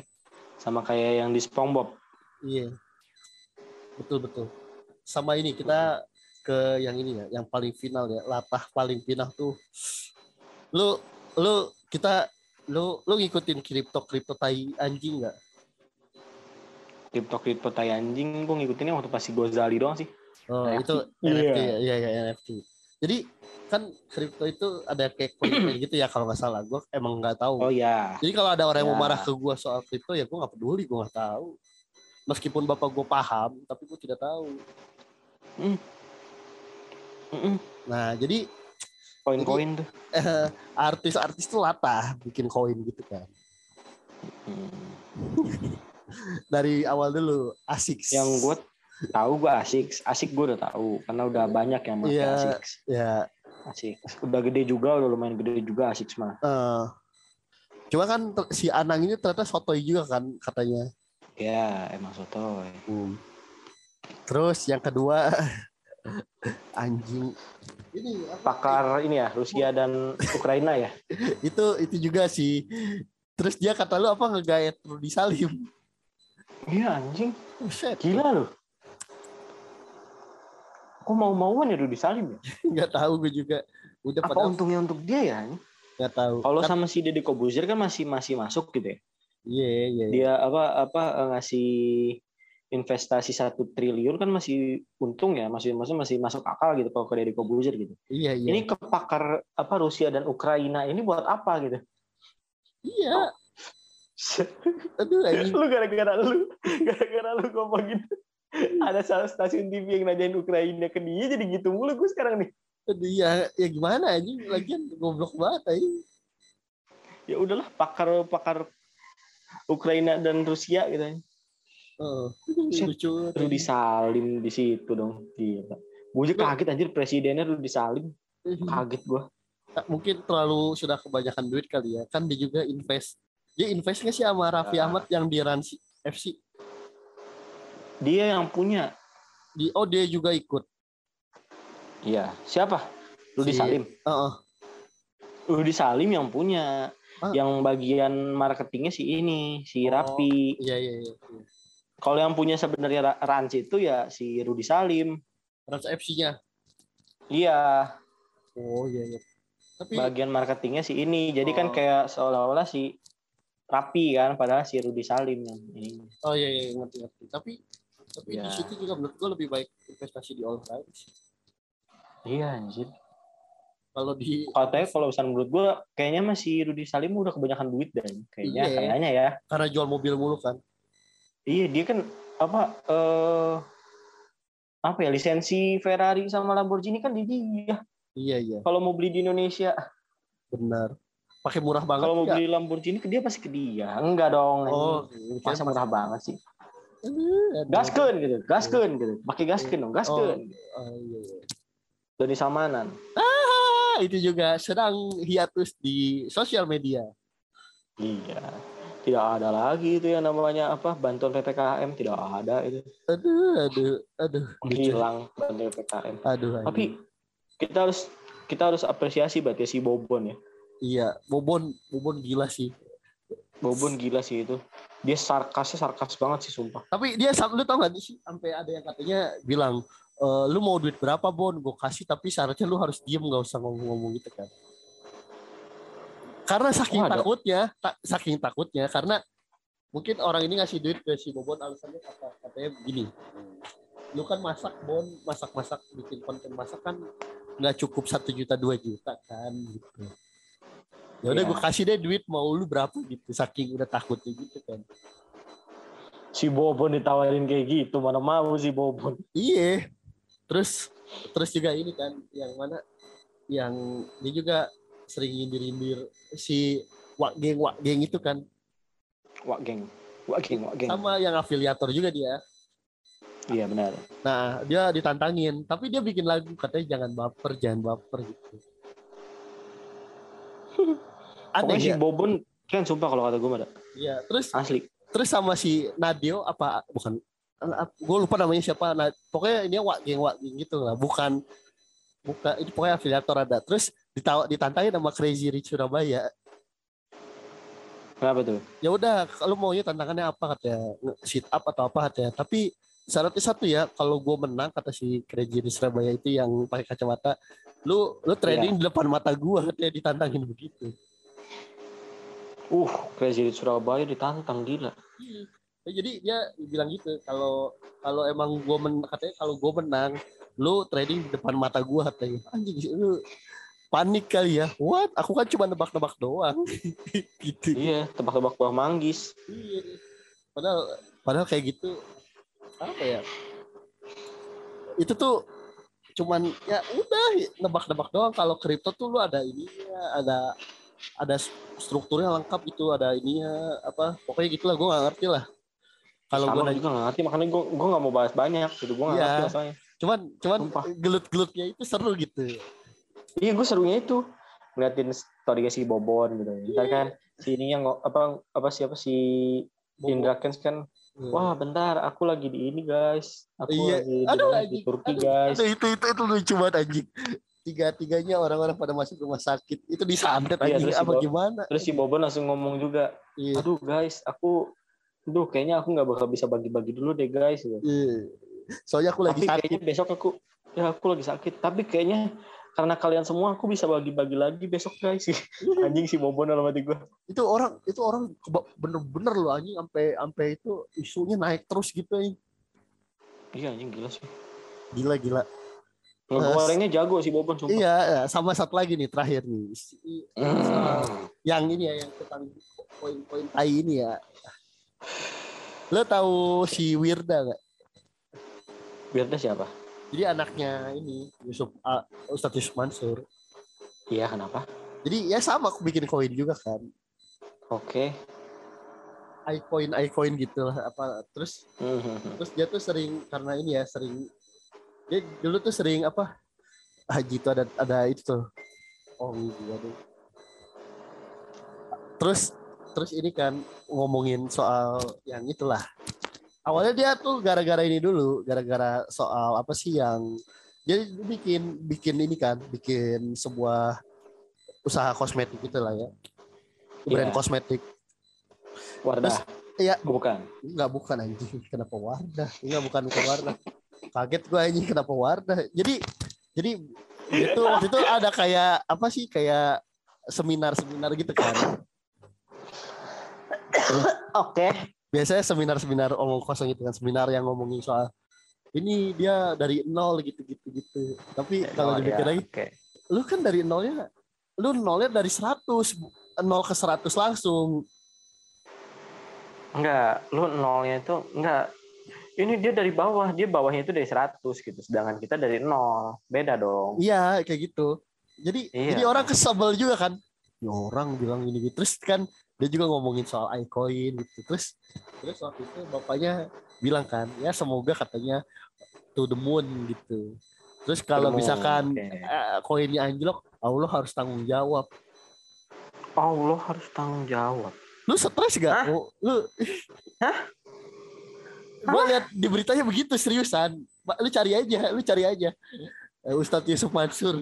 sama kayak yang di SpongeBob. Iya. Betul, betul. Sama ini kita ke yang ini ya, yang paling final ya, latah paling final tuh. Lu lu kita lu lu ngikutin kripto kripto tai anjing nggak? Kripto kripto tai anjing gue ngikutinnya waktu pasti Gozali doang sih. Oh, NFT. itu NFT yeah. ya, ya, ya NFT. Jadi kan kripto itu ada kayak koin gitu ya kalau nggak salah. Gue emang nggak tahu. Oh ya. Jadi kalau ada orang yang mau marah ke gue soal kripto ya gue nggak peduli, gue nggak tahu. Meskipun bapak gue paham, tapi gue tidak tahu. Mm. Mm -mm. Nah jadi koin-koin tuh. Eh, artis-artis tuh latah bikin koin gitu kan. Hmm. Dari awal dulu asik. Yang gue tahu gue asik, asik gue udah tahu karena udah banyak yang pakai yeah, asik. Iya. Asik. Udah gede juga, udah lumayan gede juga asik mah. Uh, cuma kan si Anang ini ternyata sotoy juga kan katanya. Ya, emang sotoy. Hmm. Terus yang kedua anjing ini pakar ini ya Rusia dan Ukraina ya itu itu juga sih terus dia kata lu apa ngegayat Rudi Salim iya anjing Buset. gila lu kok mau mauan ya Rudi Salim ya nggak tahu gue juga udah apa pada... untungnya untuk dia ya nggak tahu kalau kan... sama si Deddy Kobuzier kan masih masih masuk gitu ya iya yeah, iya yeah, dia apa apa ngasih investasi satu triliun kan masih untung ya masih masih masih masuk akal gitu kalau ke Deddy Kobuzer gitu. Iya iya. Ini kepakar apa Rusia dan Ukraina ini buat apa gitu? Iya. Aduh, lu gara-gara lu gara-gara lu ngomong gitu. Ada salah stasiun TV yang nanyain Ukraina ke dia jadi gitu mulu gue sekarang nih. Aduh, ya, gimana aja lagian goblok banget aja. Ya udahlah pakar pakar Ukraina dan Rusia gitu. Oh, lucu. Rudi Salim di situ dong. Gila. Gue aja kaget anjir presidennya Rudi Salim. Mhm. Kaget gue. Mungkin terlalu sudah kebanyakan duit kali ya. Kan dia juga invest. Dia invest nggak sih sama Raffi nah. Ahmad yang di Ransi FC? Dia yang punya. Di oh dia juga ikut. Iya. Siapa? Rudi si, Salim. Uh -uh. Rudi Salim yang punya. Ah. Yang bagian marketingnya si ini, si oh, Rapi. Iya, iya, iya. Kalau yang punya sebenarnya Rans itu ya si Rudi Salim. Rans FC-nya. Iya. Oh iya iya. Tapi bagian marketingnya si ini. Jadi kan oh. kan kayak seolah-olah si rapi kan padahal si Rudi Salim yang ini. Oh iya iya ngerti ngerti. Tapi tapi ya. di situ juga menurut gue lebih baik investasi di all rights. Iya anjir. Kalau di katanya kalau misalnya menurut gue kayaknya masih Rudi Salim udah kebanyakan duit dan kayaknya iya, kayaknya ya. Karena jual mobil mulu kan. Iya dia kan apa eh apa ya lisensi Ferrari sama Lamborghini kan di dia. Iya iya. Kalau mau beli di Indonesia. Benar. Pakai murah banget. Kalau mau beli Lamborghini ke dia pasti ke dia. Enggak dong. Oh, masa murah banget sih. Gasken gitu, gasken gitu. Pakai gasken dong, gasken. Oh, oh iya, iya. Ah, itu juga sedang hiatus di sosial media. Iya. Tidak ada lagi itu yang namanya apa bantuan ppkm tidak ada itu. Aduh aduh aduh. Hilang bantuan ppkm aduh. Tapi kita harus kita harus apresiasi berarti si Bobon ya. Iya Bobon Bobon gila sih Bobon gila sih itu. Dia sarkasnya sarkas banget sih sumpah. Tapi dia lu tau gak sih sampai ada yang katanya bilang e, lu mau duit berapa Bon? Gue kasih tapi syaratnya lu harus diem nggak usah ngomong-ngomong gitu kan. Karena saking oh, takutnya, tak, saking takutnya karena mungkin orang ini ngasih duit ke si Bobon alasannya kata katanya begini. Lu kan masak Bon, masak-masak bikin konten masak kan nggak cukup satu juta dua juta kan gitu. Ya udah yeah. gue kasih deh duit mau lu berapa gitu saking udah takutnya gitu kan. Si Bobon ditawarin kayak gitu mana mau si Bobon. Iya. Terus terus juga ini kan yang mana yang dia juga sering nyindir-nyindir si Wak Geng Wak Geng itu kan. Wak Geng. Wak Geng Wak Geng. Sama yang afiliator juga dia. Iya benar. Nah, dia ditantangin, tapi dia bikin lagu katanya jangan baper, jangan baper gitu. Aneh si ya? Bobon kan sumpah kalau kata gue ada. Iya, terus asli. Terus sama si Nadio apa bukan gue lupa namanya siapa nah, pokoknya ini wak geng wak geng gitu lah bukan bukan itu pokoknya afiliator ada terus ditawa ditantangin sama Crazy Rich Surabaya Kenapa tuh? Ya udah, kalau maunya tantangannya apa katanya? Sit up atau apa katanya. Tapi syaratnya satu ya, kalau gue menang kata si Crazy Rich Surabaya itu yang pakai kacamata, lu lu training yeah. di depan mata gue katanya ditantangin begitu. Uh, Crazy Rich Surabaya ditantang gila. Iya. Jadi dia bilang gitu, kalau kalau emang gue men katanya kalau gue menang, lu trading di depan mata gue katanya. Anjing, lu panik kali ya. What? Aku kan cuma nebak-nebak doang. gitu. Iya, tebak-tebak buah manggis. Iya. Padahal padahal kayak gitu apa ya? Itu tuh cuman ya udah nebak-nebak doang kalau kripto tuh lu ada ini ada ada strukturnya lengkap gitu ada ininya apa pokoknya gitulah gue gak ngerti lah. Kalau gue juga gak ngerti makanya gue gue gak mau bahas banyak gitu gue gak ya, ngerti masalahnya. Cuman cuman gelut-gelutnya itu seru gitu. Iya gue serunya itu ngeliatin story si Bobon gitu. Yeah. ntar kan si ini yang apa apa siapa si Indra Kens kan hmm. wah bentar aku lagi di ini guys. Aku iya. lagi aduh, di, di Turki aduh, guys. aduh, itu itu itu lucu banget anjing tiga tiganya orang-orang pada masuk rumah sakit itu disantet iya, anjing apa si gimana terus si Bobon langsung ngomong juga iya. aduh guys aku Duh, kayaknya aku nggak bakal bisa bagi-bagi dulu deh guys. Iya. Soalnya aku lagi Tapi sakit. Kayaknya besok aku, ya aku lagi sakit. Tapi kayaknya karena kalian semua aku bisa bagi-bagi lagi besok guys anjing si Bobon dalam hati gue itu orang itu orang bener-bener loh anjing sampai sampai itu isunya naik terus gitu anjing iya anjing gila sih gila gila Ngegorengnya jago si Bobon sumpah. Iya, iya, sama satu lagi nih terakhir nih. Mm. Yang ini ya yang tentang poin-poin tai ini ya. Lo tahu si Wirda gak? Wirda siapa? Jadi anaknya ini Yusuf uh, Ustadz Yusuf Mansur. Iya kenapa? Jadi ya sama aku bikin koin juga kan. Oke. Okay. iCoin iCoin gitu lah apa terus mm-hmm. terus dia tuh sering karena ini ya sering dia dulu tuh sering apa? Haji itu ada ada itu tuh. Oh iya deh. Terus terus ini kan ngomongin soal yang itulah. Awalnya dia tuh gara-gara ini dulu gara-gara soal apa sih yang jadi bikin bikin ini kan bikin sebuah usaha kosmetik gitu lah ya. Brand yeah. kosmetik. Wardah. Iya. Bukan. Nggak bukan anjing. Kenapa Wardah? Enggak bukan bukan Wardah kaget gue anjing kenapa Wardah? Jadi jadi itu waktu itu ada kayak apa sih kayak seminar-seminar gitu kan. Oke. Okay biasanya seminar-seminar omong kosong itu kan seminar yang ngomongin soal ini dia dari nol gitu gitu. Gitu tapi kalau dipikir ya, lagi okay. lu kan dari nolnya lu nolnya dari 100 nol ke 100 langsung. Enggak lu nolnya itu enggak ini dia dari bawah dia bawahnya itu dari 100 gitu sedangkan kita dari nol. Beda dong. Iya kayak gitu. Jadi iya. jadi orang kesebel juga kan. Ya orang bilang ini gitu. Terus kan dia juga ngomongin soal iCoin gitu. Terus terus waktu itu bapaknya bilang kan ya semoga katanya to the moon gitu. Terus kalau misalkan okay. uh, koinnya anjlok Allah harus tanggung jawab. Allah harus tanggung jawab. Lu stres gak Hah? lu Hah? Gue lihat di beritanya begitu seriusan lu cari aja lu cari aja Ustadz Yusuf Mansur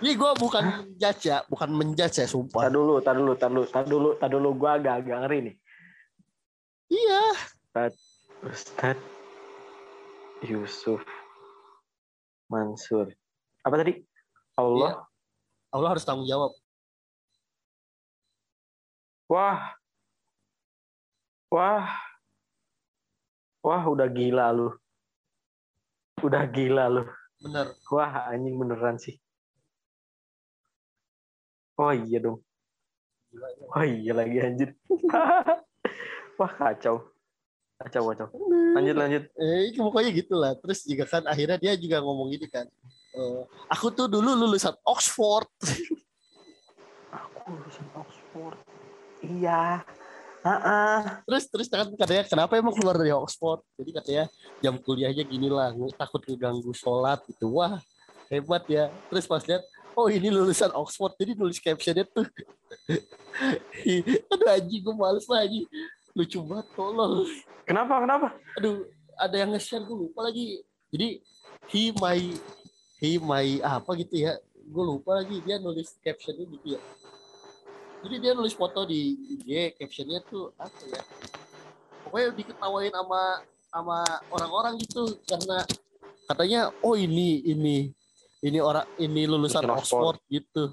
ini gue bukan menjudge ya, bukan menjudge ya, sumpah. Tadi dulu, tadi dulu, tadi dulu, tadi dulu, tadi dulu, gue agak-agak ngeri nih. Iya. Ustad, Ustad Yusuf Mansur. Apa tadi? Allah. Iya. Allah harus tanggung jawab. Wah. Wah. Wah, udah gila lu. Udah gila lu. Bener. Wah, anjing beneran sih. Oh iya dong. Oh iya lagi anjir. Wah kacau. Kacau kacau. Lanjut lanjut. Eh pokoknya gitulah. Terus juga kan akhirnya dia juga ngomong ini kan. Uh, aku tuh dulu lulusan Oxford. aku lulusan Oxford. Iya. Uh-uh. Terus terus kan katanya kenapa emang keluar dari Oxford? Jadi katanya jam kuliahnya gini lah, takut keganggu sholat gitu. Wah hebat ya. Terus pas lihat oh ini lulusan Oxford jadi nulis captionnya tuh aduh aji gue males lah aji lucu banget tolong kenapa kenapa aduh ada yang nge-share gue lupa lagi jadi he my he my apa gitu ya gue lupa lagi dia nulis captionnya gitu ya jadi dia nulis foto di IG captionnya tuh apa ya? Pokoknya diketawain sama sama orang-orang gitu karena katanya oh ini ini ini orang ini lulusan Bikin Oxford. Gitu.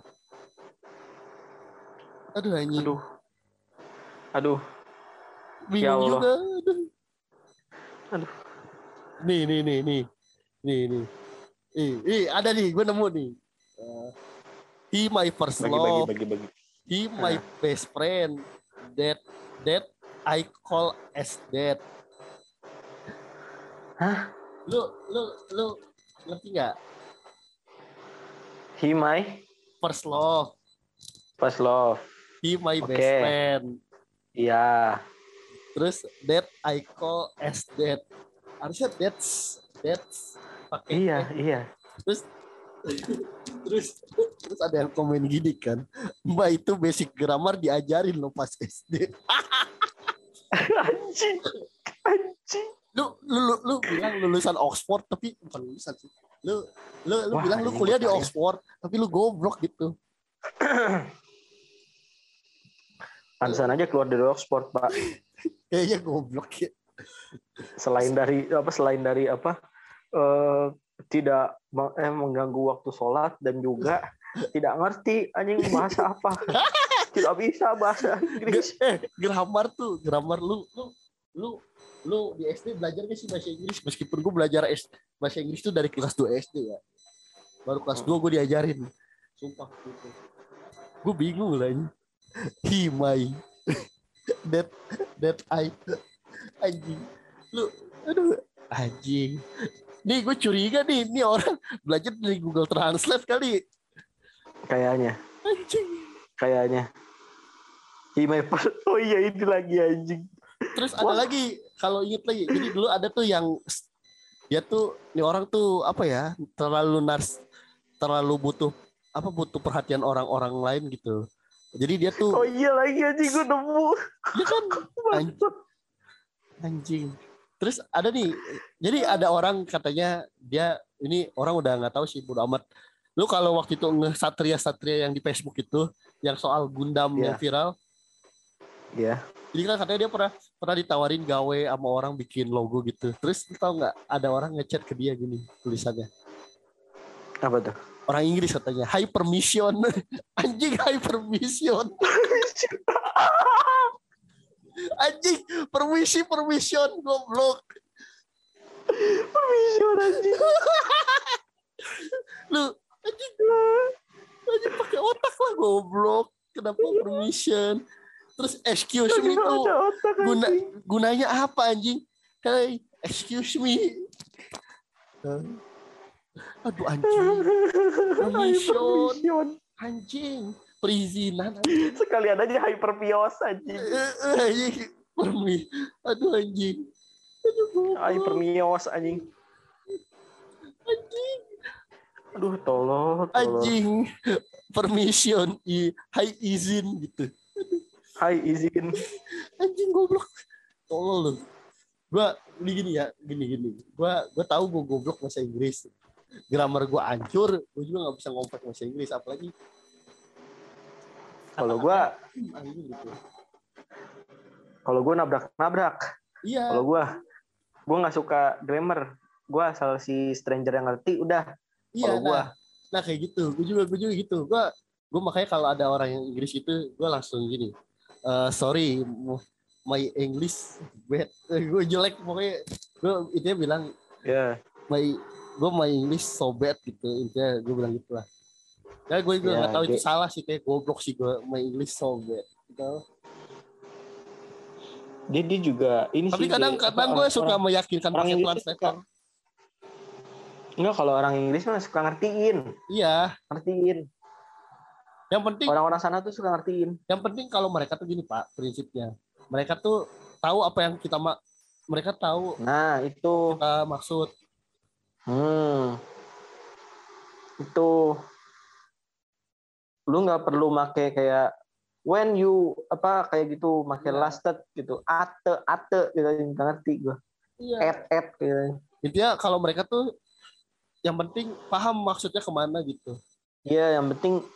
Aduh anjing. Aduh. Aduh. Bingung ya juga. Aduh. Aduh. Nih nih nih nih. Nih nih. Nih, nih ada nih gue nemu nih. Uh, he my first bagi, love. bagi, bagi, bagi. He my best friend. That that I call as that. Hah? Lu lu lu ngerti nggak? He my? First love. First love. He my okay. best friend. Iya. Terus that I call as that. Harusnya that's that's pakai iya iya. Terus terus terus ada yang komen gini kan. Mbak itu basic grammar diajarin lo pas SD anjing anjing. Lu, lu lu lu bilang lulusan Oxford tapi bukan lulusan sih. Lu lu lu Wah, bilang lu kuliah di Oxford tapi lu goblok gitu. Pantesan aja keluar dari Oxford, Pak. Kayaknya goblok ya. Selain dari apa selain dari apa uh, tidak eh, mengganggu waktu sholat dan juga tidak ngerti anjing bahasa apa. Tidak bisa bahasa Inggris. Eh grammar tuh grammar lu lu lu lu di SD belajar gak sih bahasa Inggris? Meskipun gue belajar bahasa Inggris tuh dari kelas 2 SD ya. Baru kelas 2 gue diajarin. Sumpah gitu. Gue bingung lah ini. He my. That that I anjing. Lu aduh anjing Nih gue curiga nih, ini orang belajar dari Google Translate kali. Kayaknya. Anjing. Kayaknya. Himeper. Oh iya ini lagi anjing. Terus ada lagi kalau inget lagi. Jadi dulu ada tuh yang dia tuh ini orang tuh apa ya terlalu nars terlalu butuh apa butuh perhatian orang-orang lain gitu. Jadi dia tuh Oh iya lagi anjing gue nemu. Dia kan anjing. anjing terus ada nih jadi ada orang katanya dia ini orang udah nggak tahu sih bodo amat lu kalau waktu itu nge satria satria yang di Facebook itu yang soal Gundam yeah. yang viral Iya. Yeah. Jadi kan katanya dia pernah pernah ditawarin gawe sama orang bikin logo gitu. Terus lu tau nggak ada orang ngechat ke dia gini tulisannya. Apa tuh? Orang Inggris katanya high permission. Anjing high permission. Anjing, permisi permission goblok. Permission anjing. Lu anjing. Anjing pakai otak lah goblok. Kenapa permission? Terus excuse me itu guna, gunanya apa anjing? Hey, excuse me. Aduh anjing. Permission. Anjing perizinan sekalian aja hyperpios anjing. Permi aduh anjing. Aduh hypermios anjing. Anjing. Aduh tolong anjing. Permission i high izin gitu. High izin. Anjing goblok. Tolong lu. Gua ini gini ya gini gini. Gua gua tahu gua goblok bahasa Inggris. Grammar gua hancur gua juga nggak bisa ngomong bahasa Inggris apalagi kalau gue kalau gue nabrak-nabrak. Iya. Kalau gue gue nggak suka grammar. Gue asal si stranger yang ngerti udah. Iya. Kalau gue. Nah, nah kayak gitu. Gue juga gue juga gitu. Gue gue makanya kalau ada orang yang Inggris itu gue langsung gini. Uh, sorry, my English bad. gue jelek pokoknya. Gue itu bilang. Ya. Yeah. My gue my English so bad gitu intinya gue bilang gitu lah Ya gue juga nggak ya, tahu itu salah sih kayak goblok sih gue main English so bad. Gitu. Dia, dia juga ini Tapi kadang-kadang gue suka orang, meyakinkan pakai translator. Enggak kalau orang Inggris mah suka ngertiin. Iya. Ngertiin. Yang penting orang-orang sana tuh suka ngertiin. Yang penting kalau mereka tuh gini Pak, prinsipnya. Mereka tuh tahu apa yang kita mak mereka tahu. Nah, itu kita maksud. Hmm. Itu lu nggak perlu make kayak when you apa kayak gitu make yeah. lasted gitu ate ate gitu nggak ngerti gue yeah. et et gitu intinya kalau mereka tuh yang penting paham maksudnya ke mana gitu Iya, yang penting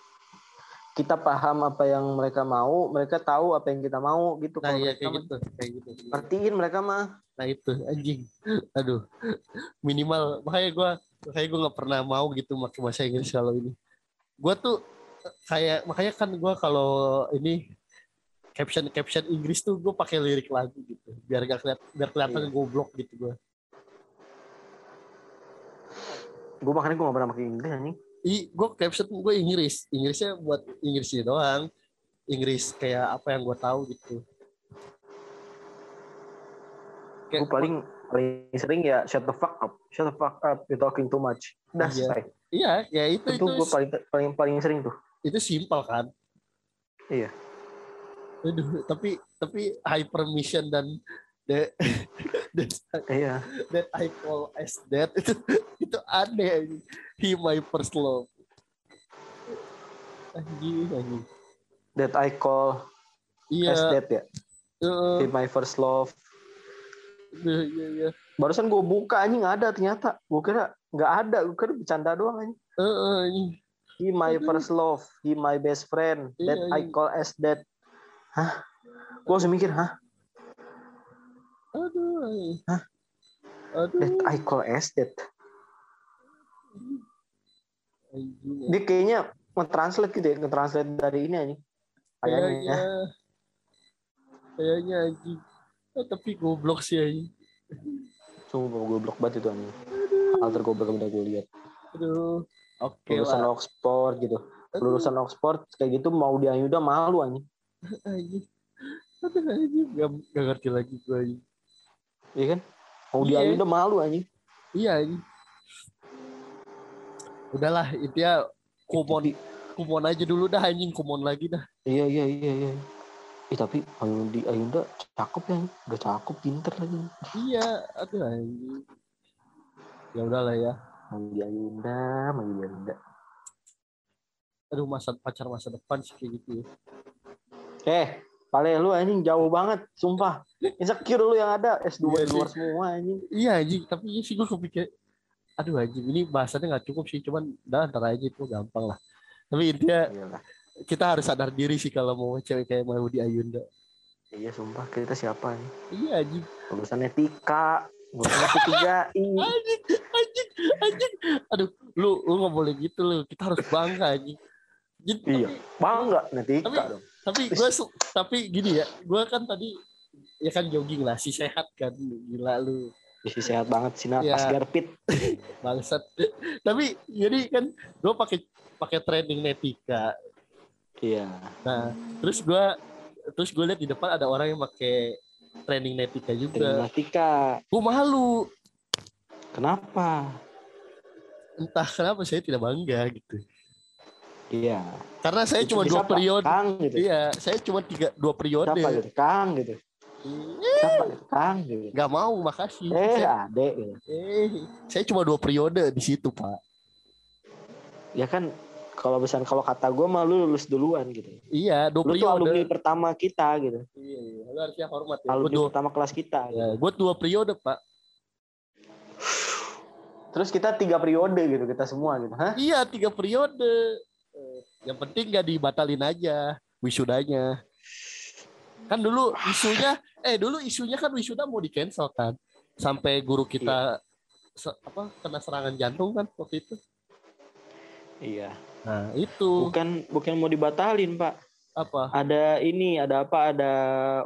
kita paham apa yang mereka mau, mereka tahu apa yang kita mau gitu. Nah, iya kayak gitu, kayak gitu. Mereka mah. Nah itu anjing. Aduh. Minimal makanya gue kayak gue nggak pernah mau gitu pakai bahasa Inggris kalau ini. Gue tuh kayak makanya kan gue kalau ini caption caption Inggris tuh gue pakai lirik lagu gitu. Biar gak keliat, biar kelihatan iya. goblok gitu gue. Gue makanya gue gak pernah pakai Inggris anjing. I gue caption gue Inggris. Inggrisnya buat Inggrisnya doang. Inggris kayak apa yang gue tahu gitu. Gue paling paling sering ya shut the fuck up. Shut the fuck up you talking too much. Udah iya. iya ya itu itu, itu gue paling paling paling sering tuh itu simpel kan? Iya. Aduh, tapi tapi high permission dan the that, iya. that I call as that itu itu aneh he my first love. Anjing anjing. That I call iya. as that ya? Uh, he my first love. Iya iya iya. Barusan gue buka anjing ada ternyata. Gue kira nggak ada gue kira bercanda doang anjing. Uh, uh, he my first love he my best friend iya, that iya. I call as that hah gue langsung mikir hah Aduh. Hah? Aduh. That I call as that dia kayaknya nge-translate gitu ya, nge-translate dari ini aja. Kayaknya. Kayaknya anjing. Oh, tapi goblok sih anjing. Sumpah goblok banget itu anjing. Alter goblok yang udah gue lihat. Aduh. Oke okay Lulusan lah. Oxford gitu. Lulusan Oxford kayak gitu mau dia udah malu anjing. Gak, gak ngerti lagi gue anjing. Iya kan? Mau dia udah malu anjing. Iya anjing udahlah ya kumon kumon aja dulu dah anjing kumon lagi dah iya iya iya iya Eh tapi Ayundi Ayunda cakep ya, udah cakep, pinter lagi. Iya, aduh anjing. Ya udahlah ya. Ayundi Ayunda, Ayundi Ayunda. Aduh masa pacar masa depan sih kayak gitu ya. Eh, Pale lu anjing jauh banget, sumpah. Insecure lu yang ada S2 iya, luar semua anjing. Iya anjing, tapi iya sih gue kepikir aduh anjing ini bahasannya nggak cukup sih cuman dah ntar aja itu gampang lah tapi intinya Iyalah. kita harus sadar diri sih kalau mau cewek kayak mau di Ayunda iya sumpah kita siapa nih iya anjing lulusan etika lulusan tiga anjing anjing anjing. Aduh lu lu nggak boleh gitu lu. Kita harus bangga anjing. Jadi, iya bangga. Etika tapi, dong. tapi gue tapi gini ya. Gue kan tadi ya kan jogging lah si sehat kan. Gila lu. Bisa sehat banget sih ya. pas garpit. Bangsat. Tapi jadi kan gue pakai pakai training netika. Iya. Nah terus gue terus gue lihat di depan ada orang yang pakai training netika juga training netika gue malu kenapa entah kenapa saya tidak bangga gitu iya karena saya cuma dua periode Kang, gitu. iya saya cuma tiga dua periode siapa gitu Kang gitu Siapa Kang? Gak mau, makasih. Eh, saya, adek. Gitu. Eh, saya cuma dua periode di situ, Pak. Ya kan, kalau misalnya kalau kata gue mah lu lulus duluan gitu. Iya, dua periode. Lu alumni pertama kita gitu. Iya, iya. Lu harusnya hormat ya. Alumni dua, pertama kelas kita. Ya, gitu. gue dua periode, Pak. Terus kita tiga periode gitu, kita semua gitu. Hah? Iya, tiga periode. Eh, yang penting gak dibatalin aja wisudanya. Kan dulu isunya eh dulu isunya kan wisuda mau di cancel kan sampai guru kita iya. apa kena serangan jantung kan waktu itu iya nah itu. Bukan bukan mau dibatalin pak. Apa? Ada ini ada apa? Ada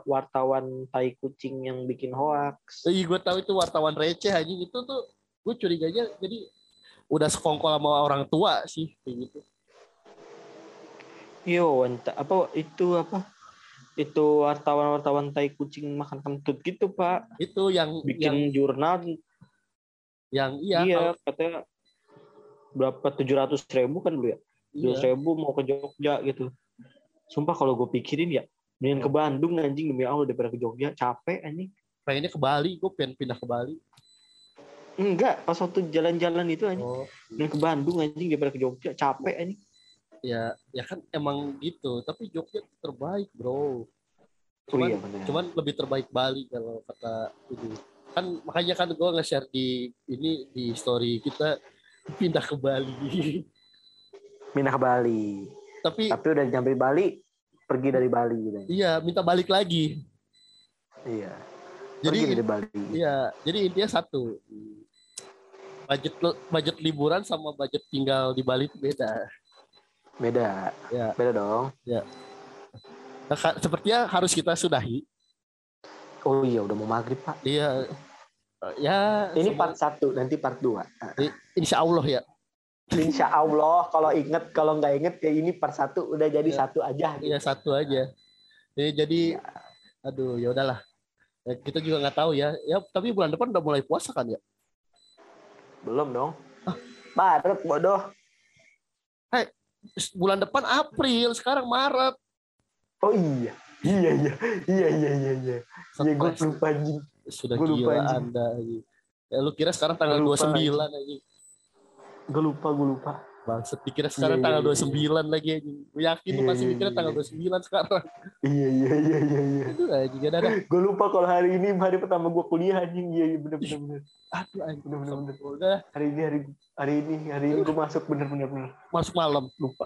wartawan tai kucing yang bikin hoax. Iya gue tahu itu wartawan receh aja itu tuh gue curiganya jadi udah sekongkol sama orang tua sih kayak gitu. Yo entah apa itu apa? Itu wartawan-wartawan tai kucing makan kentut gitu pak. Itu yang bikin yang, jurnal. Yang iya iya kalau, katanya berapa? tujuh ratus ribu kan dulu ya tujuh iya. ribu mau ke Jogja gitu. Sumpah kalau gue pikirin ya mendingan ke Bandung anjing demi Allah daripada ke Jogja. Capek anjing. Pengennya ke Bali gue pengen pindah ke Bali. Enggak pas waktu jalan-jalan itu anjing. Oh. ke Bandung anjing daripada ke Jogja. Capek anjing. Ya ya kan emang gitu. Tapi Jogja terbaik bro. Cuman oh, iya, cuman lebih terbaik Bali kalau kata ini kan makanya kan gue nge-share di ini di story kita pindah ke Bali Pindah ke Bali. Tapi tapi udah nyampe Bali, pergi dari Bali gitu. Iya, minta balik lagi. Iya. Jadi pergi dari Bali. Iya, jadi intinya satu. Budget budget liburan sama budget tinggal di Bali itu beda. Beda. Ya. Beda dong. Ya. Nah, sepertinya harus kita sudahi. Oh iya, udah mau maghrib pak. Iya. Ya. Ini part satu, nanti part dua. Insya Allah ya. Insya Allah kalau inget kalau nggak inget kayak ini part satu udah jadi ya. satu aja. Iya gitu. satu aja. Ya, jadi, aduh ya udahlah. Ya, kita juga nggak tahu ya. Ya tapi bulan depan udah mulai puasa kan ya? Belum dong. Ah. Maret bodoh. Hai, bulan depan April, sekarang Maret. Oh iya. Iya iya iya iya iya iya. Iya gue lupa anjing. Sudah gua gila lupa, Anda. Ya lu kira sekarang tanggal dua sembilan aja. Gue lupa, gue lupa. Bangset pikirnya sekarang yeah, tanggal iya, iya. 29 yeah. lagi aja. Gue yakin yeah, lu masih mikirnya yeah, tanggal 29 sekarang. Iya iya iya iya iya. Itu aja gak ada. Gue lupa kalau hari ini hari pertama gue kuliah anjing. Iya iya bener bener bener. Aduh anjing. Bener bener bener. Udah. Hari ini hari hari ini hari ini gue masuk bener bener bener. Masuk malam lupa.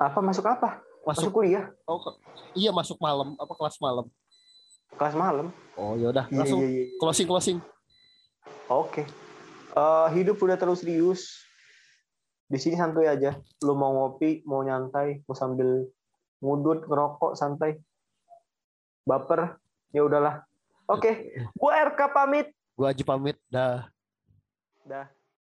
Apa masuk apa? Masuk, masuk kuliah. Oh iya masuk malam apa kelas malam? Kelas malam. Oh yaudah iya, langsung iya, iya. closing closing. Oke. Okay uh, hidup udah terlalu serius. Di sini santuy aja. Lu mau ngopi mau nyantai mau sambil ngudut ngerokok santai. Baper. Ya udahlah. Oke okay. gua RK pamit. Gua Aji pamit. Dah. Dah